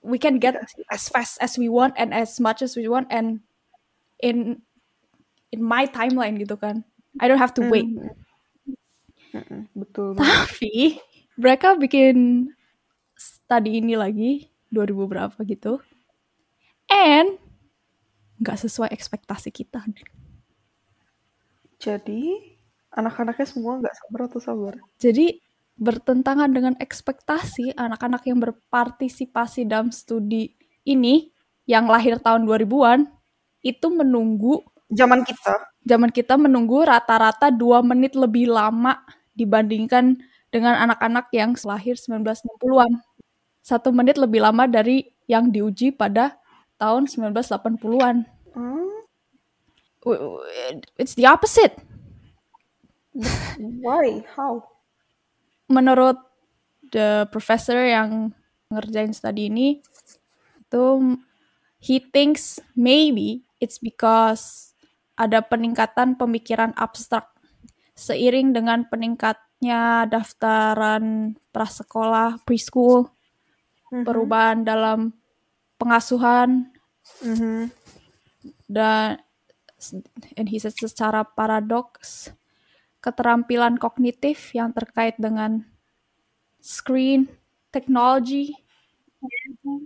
we can get as fast as we want and as much as we want and in in my timeline gitu kan. I don't have to wait. Mhm. Mm-mm. Betul. Tapi mereka bikin study ini lagi 2000 berapa gitu. And nggak sesuai ekspektasi kita. Jadi anak-anaknya semua nggak sabar atau sabar? Jadi bertentangan dengan ekspektasi anak-anak yang berpartisipasi dalam studi ini yang lahir tahun 2000-an itu menunggu Zaman kita. zaman kita menunggu rata-rata 2 menit lebih lama dibandingkan dengan anak-anak yang lahir 1960-an. Satu menit lebih lama dari yang diuji pada tahun 1980-an. Hmm? It's the opposite. Why? How? Menurut the professor yang ngerjain studi ini, itu he thinks maybe it's because ada peningkatan pemikiran abstrak seiring dengan peningkatnya daftaran prasekolah, preschool, Mhm. perubahan dalam pengasuhan Mhm. dan and he says secara paradoks keterampilan kognitif yang terkait dengan screen technology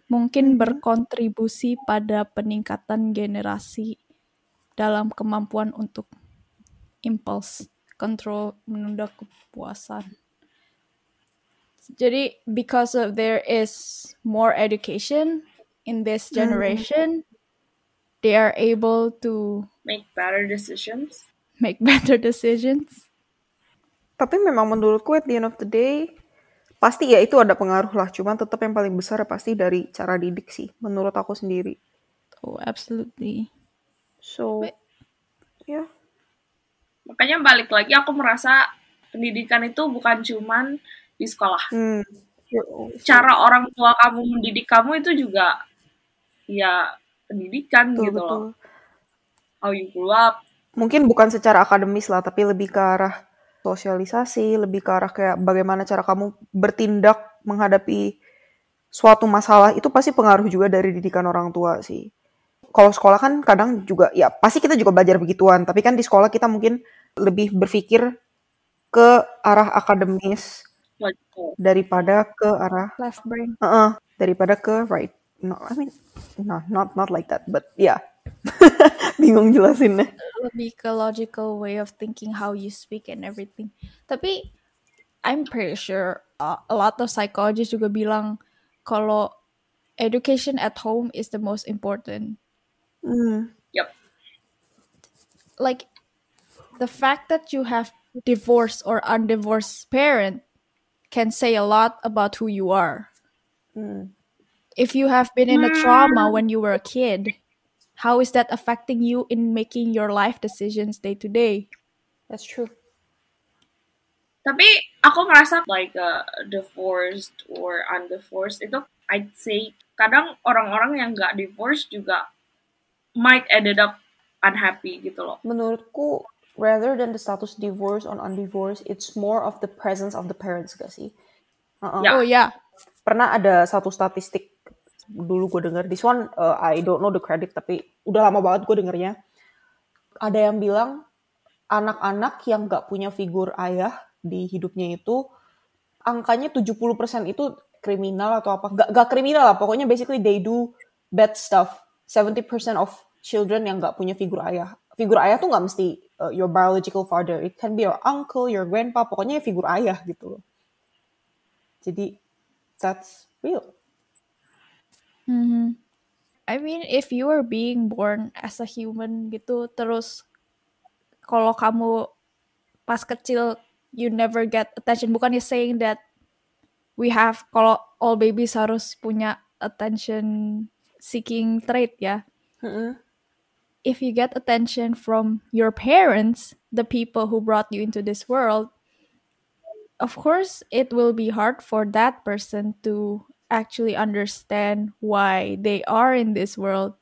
mungkin berkontribusi pada peningkatan generasi dalam kemampuan untuk impulse control menunda kepuasan. Jadi because of there is more education in this generation, they are able to Make better decisions. make better decisions. Tapi memang menurutku at the end of the day pasti ya itu ada pengaruh lah. Cuman tetap yang paling besar pasti dari cara didik sih menurut aku sendiri. Oh, absolutely. So ya Makanya balik lagi aku merasa pendidikan itu bukan cuman di sekolah. hmm. Cara orang tua kamu mendidik kamu itu juga ya pendidikan betul, gitu betul. loh. How you grew up. Mungkin bukan secara akademis lah, tapi lebih ke arah sosialisasi, lebih ke arah kayak bagaimana cara kamu bertindak menghadapi suatu masalah itu pasti pengaruh juga dari didikan orang tua sih. Kalau sekolah kan kadang juga ya pasti kita juga belajar begituan, tapi kan di sekolah kita mungkin lebih berpikir ke arah akademis daripada ke arah Left brain. uh daripada ke right. No, I mean no, not not like that, but yeah. Bingung jelasinnya. lebih ke logical way of thinking how you speak and everything. Tapi I'm pretty sure uh, a lot of psychologists juga bilang kalau education at home is the most important. Hmm. Yep. Like the fact that you have divorced or undivorced parent can say a lot about who you are. Hmm. If you have been in a trauma when you were a kid, how is that affecting you in making your life decisions day to day? That's true. Tapi aku merasa like uh, divorced or undivorced itu I'd say kadang orang-orang yang nggak divorced juga might ended up unhappy gitu loh. Menurutku, rather than the status divorce or undivorced, it's more of the presence of the parents gak sih? Uh-uh. Ya. Oh yeah. Pernah ada satu statistik dulu gue denger, this one uh, I don't know the credit, tapi udah lama banget gue dengernya. Ada yang bilang anak-anak yang gak punya figur ayah di hidupnya itu angkanya 70% itu kriminal atau apa. Gak, gak kriminal lah, pokoknya basically they do bad stuff. 70% of children yang gak punya figur ayah. Figur ayah tuh gak mesti uh, your biological father. It can be your uncle, your grandpa, pokoknya figur ayah gitu loh. Jadi, that's real. Mhm. I mean, if you are being born as a human gitu, terus kalau kamu pas kecil you never get attention, bukannya saying that we have kalau all babies harus punya attention seeking trait ya. Mm-mm. If you get attention from your parents, the people who brought you into this world, of course it will be hard for that person to actually understand why they are in this world,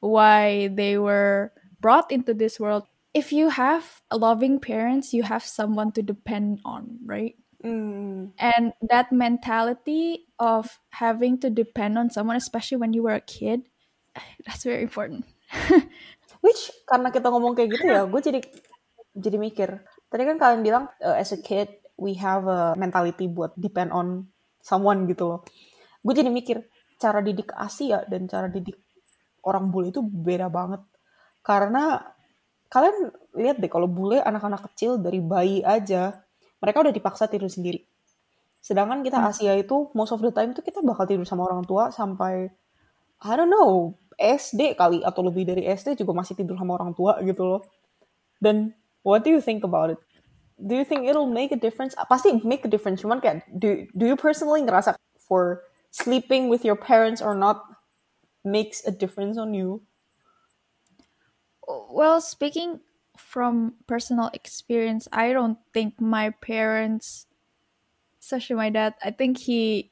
why they were brought into this world. If you have loving parents, you have someone to depend on, right? Mm. And that mentality of having to depend on someone, especially when you were a kid, that's very important. Which karena kita ngomong kayak gitu ya, gue jadi jadi mikir. Tadi kan kalian bilang uh, as a kid we have a mentality buat depend on someone gitu loh. Gue jadi mikir cara didik Asia dan cara didik orang bule itu beda banget. Karena kalian lihat deh kalau bule anak-anak kecil dari bayi aja mereka udah dipaksa tidur sendiri. Sedangkan kita Asia itu most of the time tuh kita bakal tidur sama orang tua sampai I don't know SD kali atau lebih dari SD juga masih tidur sama orang tua gitu loh. Dan what do you think about it? Do you think it'll make a difference? Pasti make a difference. Cuman kayak do do you personally ngerasa for sleeping with your parents or not makes a difference on you? Well, speaking from personal experience, I don't think my parents, especially my dad, I think he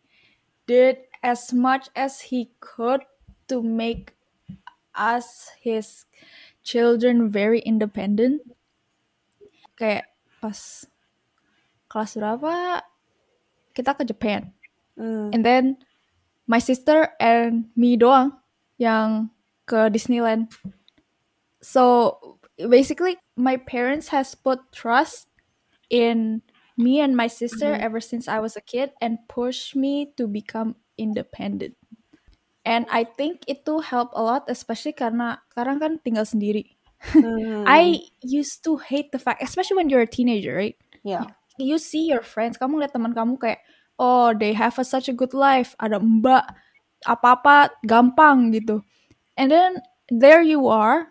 did as much as he could to make us, his children, very independent. Kayak pas kelas berapa kita ke Japan. Hmm. And then my sister and me doang yang ke Disneyland. so basically my parents has put trust in me and my sister Mhm. ever since I was a kid and pushed me to become independent. And I think itu help a lot especially karena sekarang kan tinggal sendiri. Hmm. I used to hate the fact especially when you're a teenager, right? Yeah. You see your friends, kamu lihat teman kamu kayak oh they have a, such a good life, ada mbak apa-apa gampang gitu. And then there you are.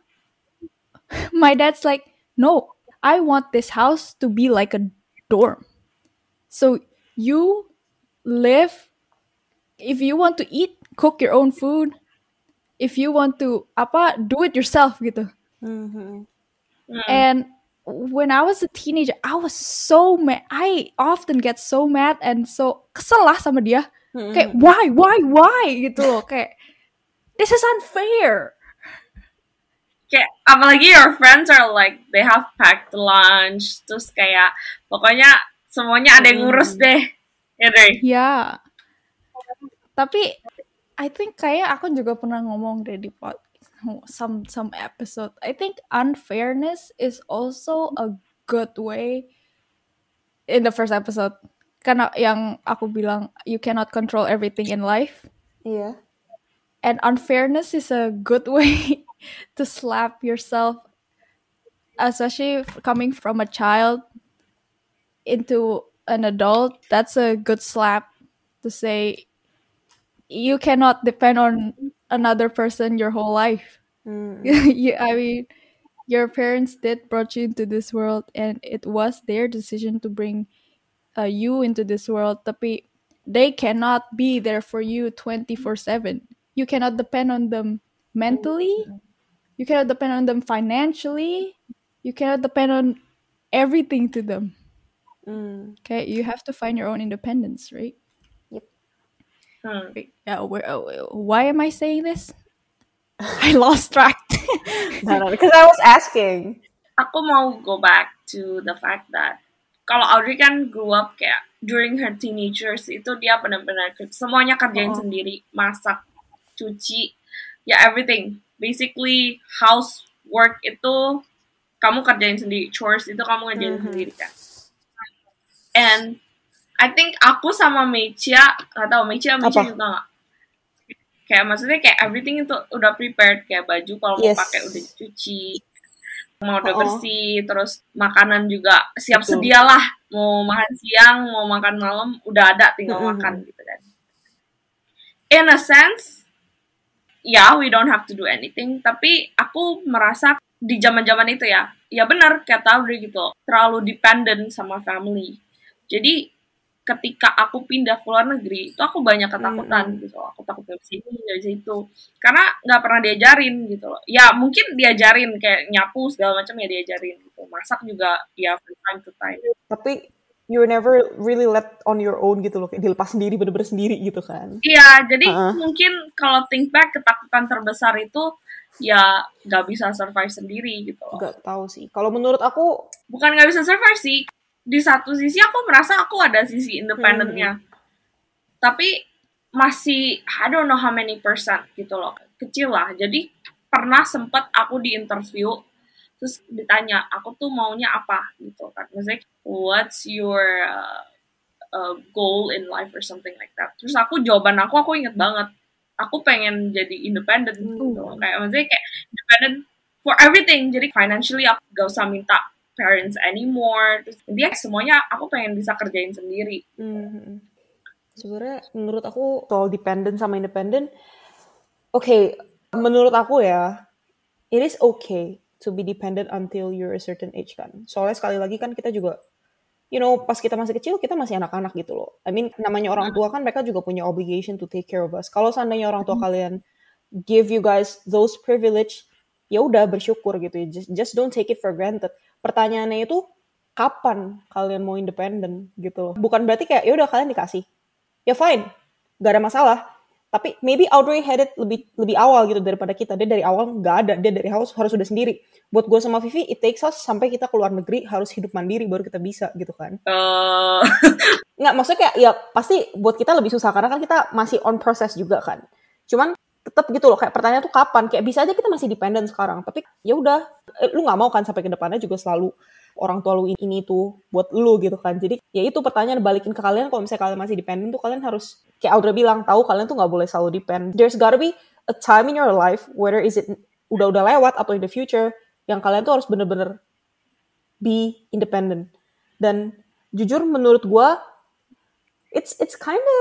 My dad's like, "No, I want this house to be like a dorm." So you live if you want to eat, cook your own food. If you want to apa, do it yourself gitu. Mhm. Hmm. And when I was a teenager, I was so mad. I often get so mad and so kesel lah sama dia. Mhm. Kayak why, why, why gitu loh. Kayak this is unfair. kayak apalagi your friends are like they have packed lunch terus kayak pokoknya semuanya ada yang ngurus Hmm. deh ya deh Ya. Tapi I think kayak aku juga pernah ngomong deh di pod some some episode. I think unfairness is also a good way in the first episode. Karena yang aku bilang you cannot control everything in life. Yeah. And unfairness is a good way to slap yourself, especially coming from a child into an adult. That's a good slap to say you cannot depend on another person your whole life. Hmm. you, I mean, your parents did brought you into this world, and it was their decision to bring uh, you into this world. Tapi they cannot be there for you twenty four seven. You cannot depend on them mentally. You cannot depend on them financially. You cannot depend on everything to them. Hmm. Okay, you have to find your own independence, right? Hmm. Wait, yeah, where, uh, why am I saying this? I lost track. No, no, because I was asking. aku mau go back to the fact that kalau Audrey kan grew up kayak during her teenagers itu dia benar-benar semuanya kerjain Oh. sendiri masak cuci ya everything basically housework itu kamu kerjain sendiri chores itu kamu kerjain Mhm. sendiri kan and I think aku sama Mecia nggak tahu Mecia Mecia juga nggak kayak maksudnya kayak everything itu udah prepared kayak baju kalau mau Yes. pakai udah dicuci mau udah Oh. bersih terus makanan juga siap Betul. sedia lah mau makan siang mau makan malam udah ada tinggal Mm-mm. makan gitu kan in a sense ya we don't have to do anything tapi aku merasa di zaman zaman itu ya ya benar kata Audrey gitu terlalu dependent sama family jadi ketika aku pindah ke luar negeri itu aku banyak ketakutan Mm-mm. gitu aku takut dari sini dari situ karena nggak pernah diajarin gitu loh ya mungkin diajarin kayak nyapu segala macam ya diajarin gitu masak juga ya from time to time Tapi you never really let on your own gitu loh. Kayak dilepas sendiri, bener-bener sendiri gitu kan. Iya, jadi Heeh. mungkin kalau think back ketakutan terbesar itu ya nggak bisa survive sendiri gitu loh. Gak tahu sih. Kalau menurut aku, Bukan nggak bisa survive sih. Di satu sisi aku merasa aku ada sisi independennya. Tapi masih I don't know how many percent gitu loh. Kecil lah. Jadi pernah sempet aku di interview terus ditanya aku tuh maunya apa gitu kan. Maksudnya what's your uh, uh, goal in life or something like that. Terus aku jawaban aku aku inget banget. Aku pengen jadi independent gitu. Hmm. Kayak maksudnya kayak independent for everything. Jadi financially aku gak usah minta parents anymore. Terus dia semuanya aku pengen bisa kerjain sendiri. hmm, sebenarnya menurut aku soal dependent sama independent, oke, menurut aku ya, it is okay to be dependent until you're a certain age kan. Soalnya sekali lagi kan kita juga, you know, pas kita masih kecil kita masih anak-anak gitu loh. I mean, namanya orang tua kan mereka juga punya obligation to take care of us. Kalau seandainya orang tua kalian give you guys those privilege, ya udah bersyukur gitu ya. Just, just don't take it for granted. Pertanyaannya itu kapan kalian mau independen gitu loh. Bukan berarti kayak ya udah kalian dikasih. Ya fine, gak ada masalah. Tapi maybe Audrey had it lebih lebih awal gitu daripada kita. Dia dari awal nggak ada, dia dari awal harus sudah sendiri. Buat gue sama Vivi, it takes us sampai kita keluar negeri harus hidup mandiri baru kita bisa gitu kan. Eh, Nggak, maksudnya kayak ya pasti buat kita lebih susah karena kan kita masih on process juga kan. Cuman tetap gitu loh kayak pertanyaan tuh kapan? Kayak bisa aja kita masih dependent sekarang tapi ya udah eh, lu nggak mau kan sampai ke depannya juga selalu orang tua lu ini, ini tuh buat lu gitu kan. Jadi ya itu pertanyaan balikin ke kalian kalau misalnya kalian masih dependent tuh kalian harus kayak Audrey bilang tahu kalian tuh nggak boleh selalu depend. There's gotta be a time in your life whether is it udah udah lewat atau in the future yang kalian tuh harus bener-bener be independent. Dan jujur menurut gua it's it's kinda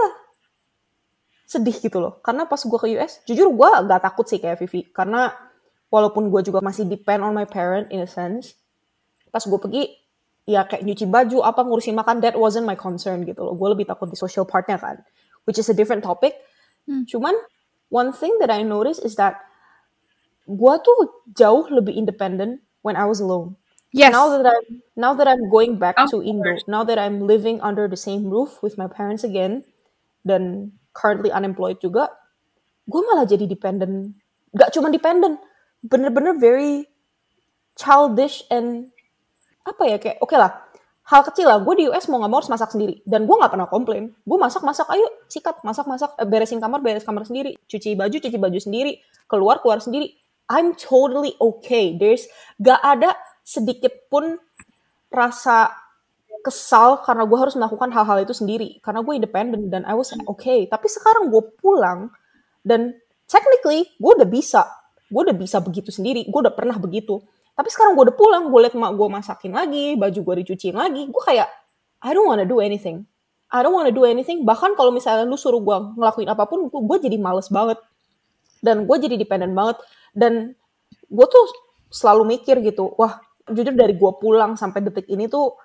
sedih gitu loh. Karena pas gue ke US, jujur gue gak takut sih kayak Vivi. Karena walaupun gue juga masih depend on my parent in a sense, pas gue pergi, ya kayak nyuci baju, apa ngurusin makan, that wasn't my concern gitu loh. Gue lebih takut di social partnya kan, which is a different topic. Hmm. Cuman, one thing that I noticed is that gue tuh jauh lebih independent when I was alone. Yes. Now that I'm now that I'm going back Of to Indo, course. now that I'm living under the same roof with my parents again, dan currently unemployed juga, gue malah jadi dependent. Gak cuma dependent, bener-bener very childish and apa ya kayak oke lah hal kecil lah gue di US mau nggak mau harus masak sendiri. Dan gue nggak pernah komplain. Gue masak masak ayo sikat masak masak eh, beresin kamar beres kamar sendiri. Cuci baju cuci baju sendiri. Keluar keluar sendiri. I'm totally okay. There's gak ada sedikit pun rasa kesal karena gue harus melakukan hal-hal itu sendiri. Karena gue independent dan I was okay. Tapi sekarang gue pulang dan technically gue udah bisa. Gue udah bisa begitu sendiri. Gue udah pernah begitu. Tapi sekarang gue udah pulang gue liat mak gue masakin lagi baju gue dicuciin lagi gue kayak I don't wanna do anything. I don't wanna do anything. Bahkan kalau misalnya lu suruh gue ngelakuin apa pun gue jadi males banget. Dan gue jadi dependent banget. Dan gue tuh selalu mikir gitu wah jujur dari gue pulang sampai detik ini tuh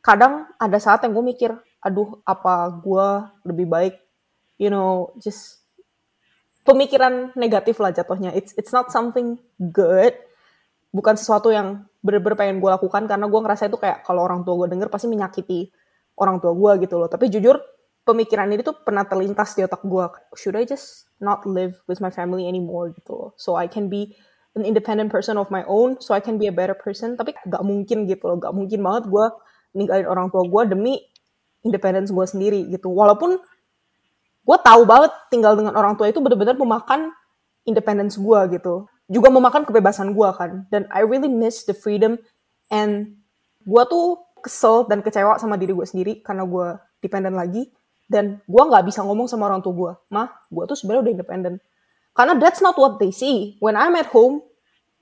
kadang ada saat yang gue mikir aduh apa gue lebih baik? You know just pemikiran negatif lah jatuhnya. It's it's not something good. Bukan sesuatu yang bener-bener pengen gue lakukan karena gue ngerasa itu kayak kalau orang tua gue denger pasti menyakiti orang tua gue gitu loh. Tapi jujur pemikiran ini tuh pernah terlintas di otak gue should I just not live with my family anymore gitu loh? So I can be an independent person of my own so I can be a better person. Tapi gak mungkin gitu loh. Gak mungkin banget gue ninggalin orang tua gue demi independence gue sendiri gitu. Walaupun gue tahu banget tinggal dengan orang tua itu benar-benar memakan independence gue gitu. Juga memakan kebebasan gue kan. Dan I really miss the freedom and gue tuh kesel dan kecewa sama diri gue sendiri karena gue dependent lagi. Dan gue nggak bisa ngomong sama orang tua gue mah gue tuh sebenarnya udah independent. Karena that's not what they see. When I'm at home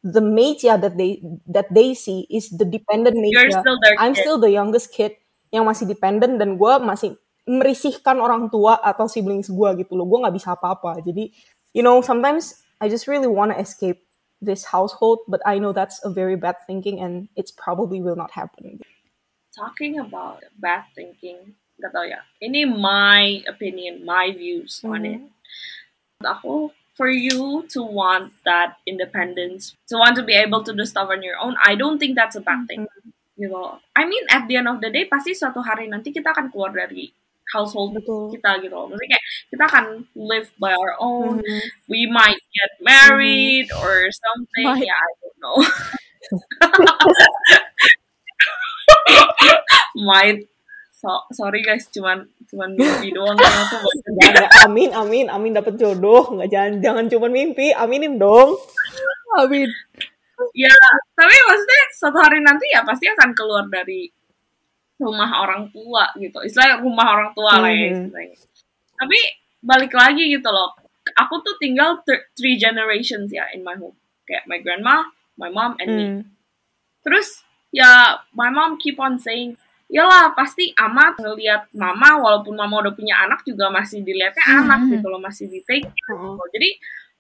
the Meija that they that they see is the dependent You're Meija still their I'm kid. still the youngest kid yang masih dependent dan gue masih merisihkan orang tua atau siblings gue gitu loh gue nggak bisa apa-apa jadi you know sometimes I just really want to escape this household but I know that's a very bad thinking and it's probably will not happen Talking about bad thinking, gak tau ya. Ini my opinion, my views on it. Aku, for you to want that independence, to want to be able to do stuff on your own, I don't think that's a bad thing. Gitu. I mean, at the end of the day, pasti suatu hari nanti kita akan keluar dari household betul kita gitu loh. Maksudnya kayak kita akan live by our own. Mhm. We might get married or something. Might. Yeah, I don't know. might. So, sorry guys, cuman cuman mimpi doang yang aku amin amin amin dapat jodoh nggak jangan jangan cuma mimpi aminin dong Amin. Ya, tapi maksudnya suatu hari nanti ya pasti akan keluar dari rumah orang tua gitu. Istilahnya rumah orang tua lah ya istilahnya. Tapi balik lagi gitu loh. Aku tuh tinggal th- three generations ya in my home. Kayak my grandma, my mom, and me. Hmm. Terus ya my mom keep on saying, Yalah pasti amat ngelihat mama walaupun mama udah punya anak juga masih dilihatnya Mhm. anak gitu loh masih di take Heeh. gitu. Jadi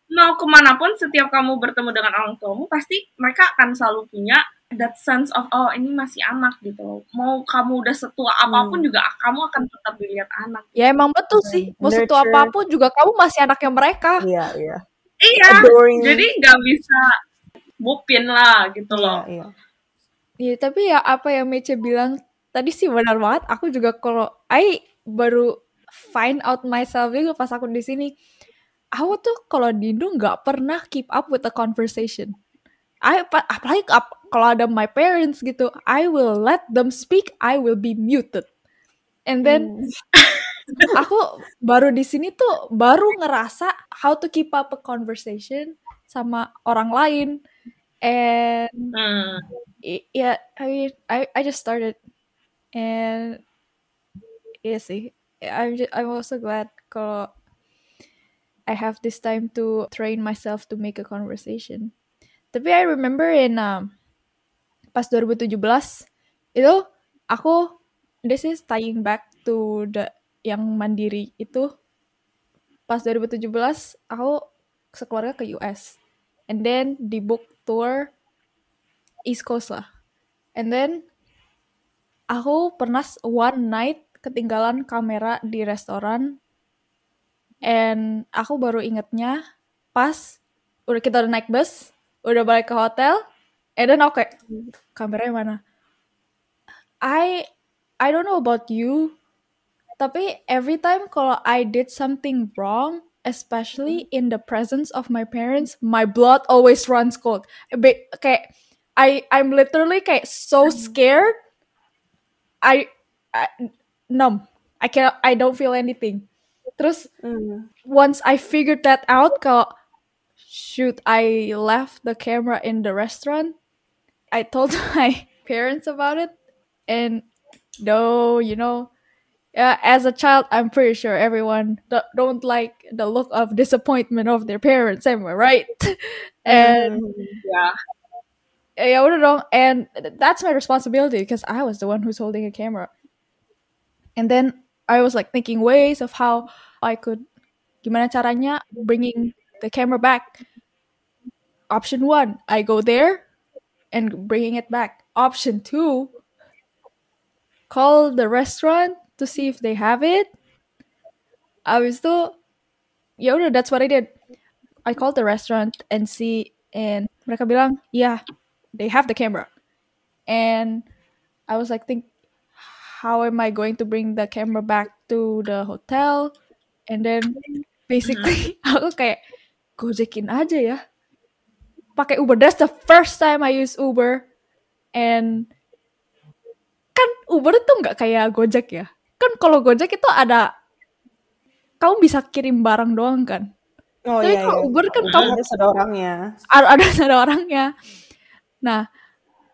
mau ke mana pun setiap kamu bertemu dengan orang tuamu pasti mereka akan selalu punya that sense of oh ini masih anak gitu loh. Mau kamu udah setua apa pun Hmm. juga kamu akan tetap dilihat anak. Ya emang betul sih. Mau setua Nurture. apa pun juga kamu masih anaknya mereka. iya iya Iya. Adoring. Jadi nggak bisa bupin lah gitu iya loh. iya Iya, tapi ya apa yang Mece bilang tadi sih benar banget. Aku juga kalau I baru find out myself juga pas aku di sini. Aku tuh kalau di Indo nggak pernah keep up with the conversation. I pa- apalagi ap- kalau ada my parents gitu, I will let them speak, I will be muted. And then aku baru di sini tuh baru ngerasa how to keep up a conversation sama orang lain and Hmm. yeah I mean I I just started and iya sih. I'm ju- I'm also glad kalau I have this time to train myself to make a conversation. Tapi I remember in um, pas 2017 itu aku this is tying back to the yang mandiri itu. Pas 2017 aku sekeluarga ke US and then di book tour East Coast lah. And then aku pernah one night ketinggalan kamera di restoran. And aku baru ingetnya pas udah kita udah naik bus udah balik ke hotel and then aku kayak kameranya mana? I I don't know about you tapi every time kalau I did something wrong especially in the presence of my parents my blood always runs cold. Be- kayak I I'm literally kayak so scared I, I numb. I can't I don't feel anything. Terus Hmm. once I figured that out kalau shoot I left the camera in the restaurant. I told my parents about it. And no, you know uh, as a child I'm pretty sure everyone do- don't like the look of disappointment of their parents am I right and Yeah. Ya udah dong and that's my responsibility because I was the one who's holding a camera. And then I was like thinking ways of how I could gimana caranya bringing the camera back. Option one I go there and bringing it back. Option two call the restaurant to see if they have it. Abis itu ya udah that's what I did. I called the restaurant and see and mereka bilang yeah they have the camera. And I was like think how am I going to bring the camera back to the hotel? And then basically aku kayak gojekin aja ya. Pakai Uber. That's the first time I use Uber. And kan Uber itu nggak kayak Gojek ya? Kan kalau Gojek itu ada kamu bisa kirim barang doang kan? Oh tapi iya kalau iya. Uber kan kamu Ada ada orangnya. ada ada ada orangnya. Nah,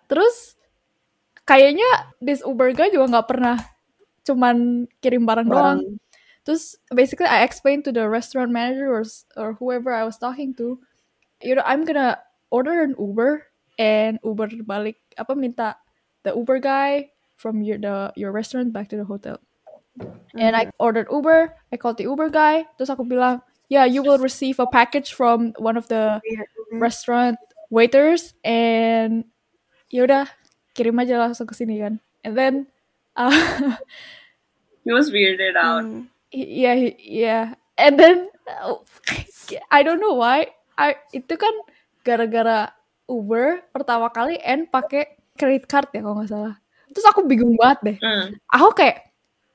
terus kayaknya this Uber guy juga nggak pernah cuman kirim barang doang. Barang. Terus basically I explained to the restaurant manager or or whoever I was talking to, you know, I'm gonna order an Uber and Uber balik apa minta the Uber guy from your the your restaurant back to the hotel. And I ordered Uber, I called the Uber guy, terus aku bilang, yeah, you will receive a package from one of the restaurant waiters and yaudah kirim aja langsung ke sini kan. And then uh, He was weirded out. Hmm. yeah he- yeah and then uh, I don't know why I itu kan gara-gara Uber pertama kali and pakai credit card ya kalau nggak salah. Terus aku bingung banget deh. Hmm. Aku kayak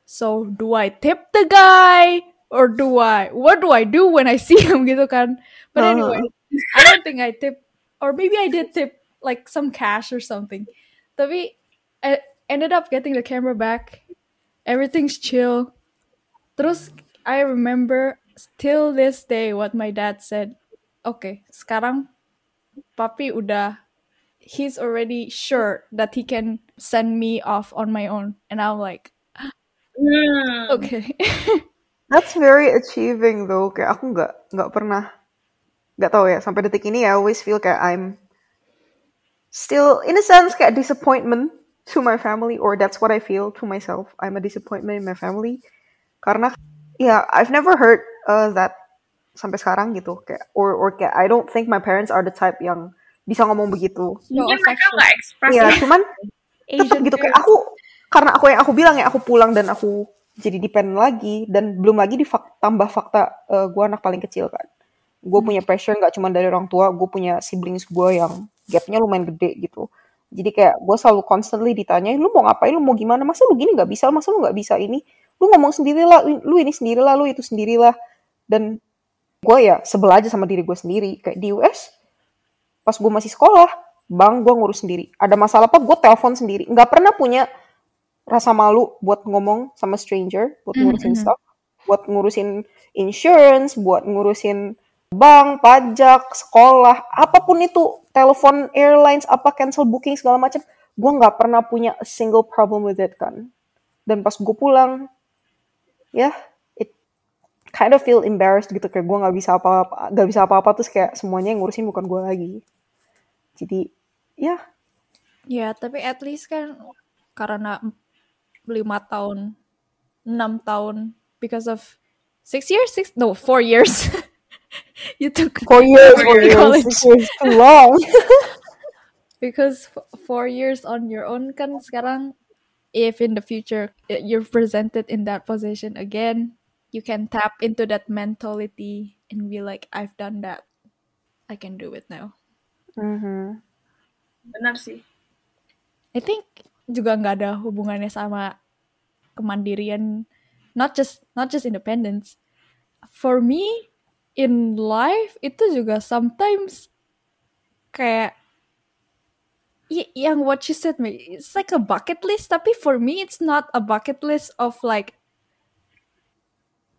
so do I tip the guy or do I what do I do when I see him gitu kan but anyway I don't think I tip or maybe I did tip like some cash or something. Tapi I ended up getting the camera back. Everything's chill. Terus I remember still this day what my dad said. Okay sekarang papi udah he's already sure that he can send me off on my own. And I'm like Hmm. okay. That's very achieving though. Kayak aku nggak nggak pernah nggak tahu ya sampai detik ini I always feel kayak I'm still in a sense kayak disappointment to my family or that's what I feel to myself. I'm a disappointment in my family karena ya I've never heard uh, that sampai sekarang gitu kayak or or kayak I don't think my parents are the type yang bisa ngomong begitu. no Mungkin mereka affection nggak express Iya, ya. cuman tetap gitu kayak aku karena aku yang aku bilang ya aku pulang dan aku jadi depend lagi dan belum lagi di tambah fakta gue anak paling kecil kan gue punya pressure nggak cuma dari orang tua gue punya siblings gue yang gapnya lumayan gede gitu. Jadi kayak gue selalu constantly ditanyain lu mau ngapain? Lu mau gimana? Masa lu gini nggak bisa? Masa lu nggak bisa ini? Lu ngomong sendirilah lu ini sendirilah lu itu sendirilah. Dan gue ya sebel aja sama diri gue sendiri. Kayak di US pas gue masih sekolah bang gue ngurus sendiri. Ada masalah apa gue telepon sendiri. Nggak pernah punya rasa malu buat ngomong sama stranger buat Mhm, ngurusin mhm. stuff buat ngurusin insurance, buat ngurusin bank, pajak, sekolah, apa pun itu, telepon airlines, apa cancel booking segala macam, gue nggak pernah punya a single problem with it kan. Dan pas gue pulang, ya, it kind of feel embarrassed gitu kayak gue nggak bisa apa-apa, nggak bisa apa-apa terus kayak semuanya yang ngurusin bukan gue lagi. Jadi, ya, Ya, tapi at least kan karena lima tahun, enam tahun, because of six years, six no four years, you took four years, four years, six years too long. because four years on your own kan sekarang if in the future you're presented in that position again you can tap into that mentality and be like I've done that I can do it now Mhm. Benar sih. I think juga nggak ada hubungannya sama kemandirian not just not just independence for me in life itu juga sometimes kayak yang what you said me it's like a bucket list. Tapi for me it's not a bucket list of like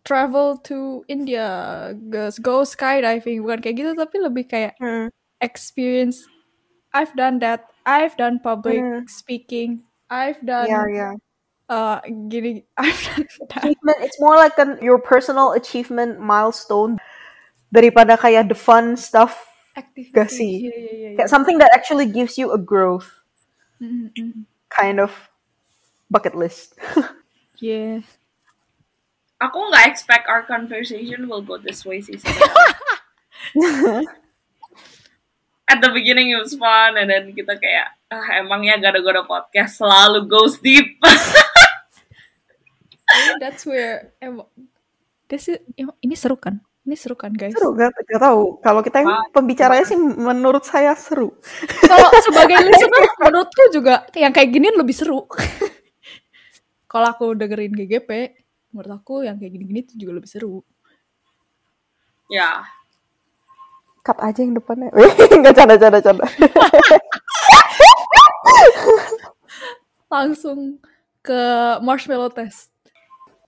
travel to India go, go skydiving bukan kayak gitu. Tapi lebih kayak Hmm. experience. I've done that. I've done public Hmm. speaking. I've done Yeah, yeah. uh gini I've done that. Achievement it's more like an your personal achievement milestone daripada kayak the fun stuff activity. gak sih? Yeah, yeah, yeah, kayak something that actually gives you a growth. Mm, mm, mm. kind of bucket list. Yeah Aku nggak expect our conversation will go this way sih. At the beginning it was fun, and then kita kayak, ah emangnya gara-gara podcast selalu goes deep. I think that's where em- this is em- ini seru kan ini seru kan guys? Seru gak, gak tahu. Kalau kita yang pembicaranya sih menurut saya seru. Kalau sebagai listener menurutku juga yang kayak gini lebih seru. Kalau aku dengerin GGP menurut aku yang kayak gini-gini tuh juga lebih seru. Ya, cut aja yang depannya. Nggak canda canda canda. Langsung ke marshmallow test.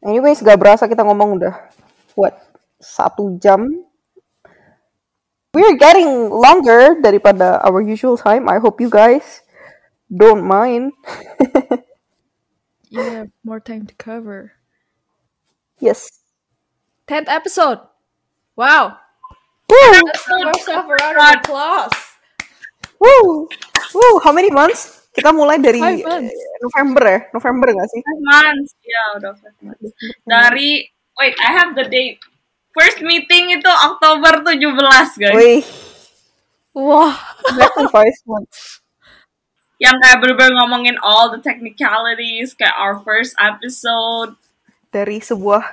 Anyways gak berasa kita ngomong udah. What satu jam we're getting longer daripada our usual time I hope you guys don't mind yeah more time to cover yes 10th episode wow Woo! let's give ourselves a round of applause Woo! Woo! How many months? Kita mulai dari November ya? November nggak sih? five months. Ya, udah five months. Dari, wait, I have the date. First meeting itu Oktober 17, guys. Wih, wah exactly five months. Yang kayak bener-bener ngomongin all the technicalities, kayak our first episode. Dari sebuah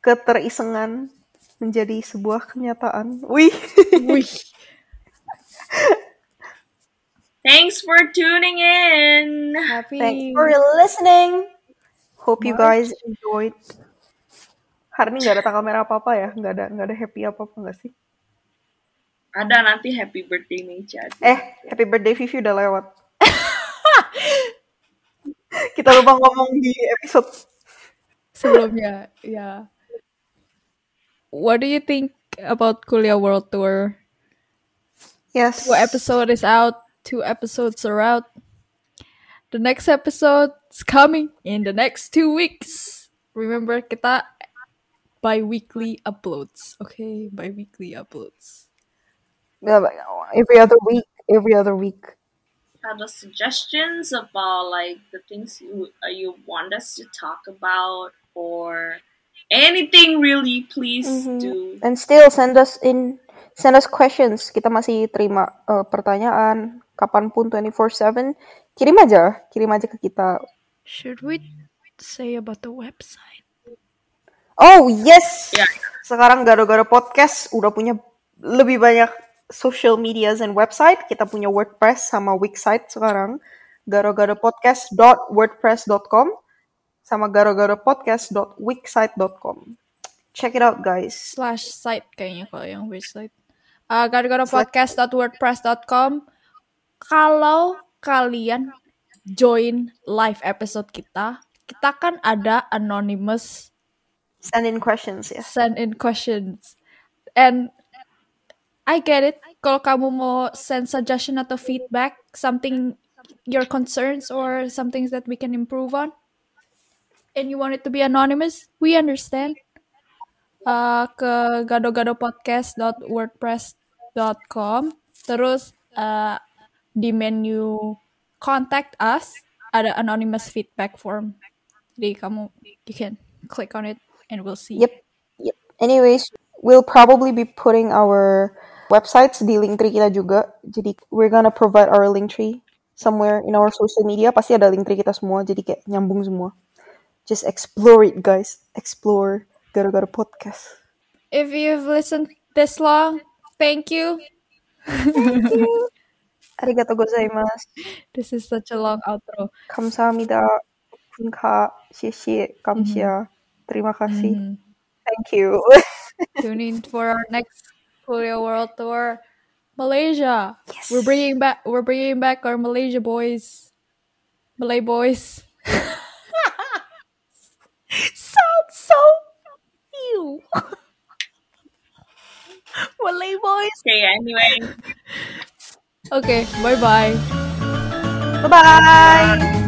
keterisengan menjadi sebuah kenyataan. Wih. wih Thanks for tuning in. happy Thanks for listening. Hope you guys enjoyed. Hari ini nggak ada tanggal merah apa-apa ya? Nggak ada nggak ada happy apa-apa nggak sih? Ada nanti happy birthday Mecha. Eh, happy birthday Vivi udah lewat. Kita lupa ngomong di episode sebelumnya ya what do you think about kuliah world tour Yes. two episode is out two episodes are out the next episode is coming in the next two weeks remember kita bi-weekly uploads okay bi-weekly uploads Yeah, but every other week, every other week. Ada suggestions about like the things you uh, you want us to talk about or anything really, please Mhm. do. And still send us in send us questions. Kita masih terima uh, pertanyaan kapan pun 24/7. Kirim aja, kirim aja ke kita. should we say about the website Oh, yes. Ya, Sekarang gara-gara podcast udah punya lebih banyak social medias and website. Kita punya WordPress sama Wixsite sekarang. Gara-gara podcast.wordpress.com sama gara-gara podcast.wixsite.com. Check it out, guys. slash site kayaknya kalau yang website. Uh, gara-gara podcast.wordpress.com. Kalau kalian join live episode kita, kita kan ada anonymous Send in questions ya. send in questions. And I get it. Kalau kamu mau send suggestion atau feedback, something your concerns or some things that we can improve on, and you want it to be anonymous, we understand. Uh, ke gado-gado-podcast.wordpress.com. Terus uh, di menu contact us ada anonymous feedback form. Jadi kamu you can click on it and we'll see. Yep. Yep. Anyways, we'll probably be putting our websites di link tree kita juga. Jadi we're gonna provide our link tree somewhere in our social media. Pasti ada link tree kita semua. Jadi kayak nyambung semua. Just explore it, guys. Explore gara-gara podcast. If you've listened this long, thank you. Thank you. Arigato gozaimasu. This is such a long outro. Kamsahamnida. คุณค่ะ谢谢感谢。Mm -hmm. Terima kasih. Mhm. Thank you. Tune in for our next Korea World Tour, Malaysia. Yes. We're bringing back. We're bringing back our Malaysia boys, Malay boys. Sounds so ew. Malay boys. Okay, anyway. Okay, bye bye. Bye-bye.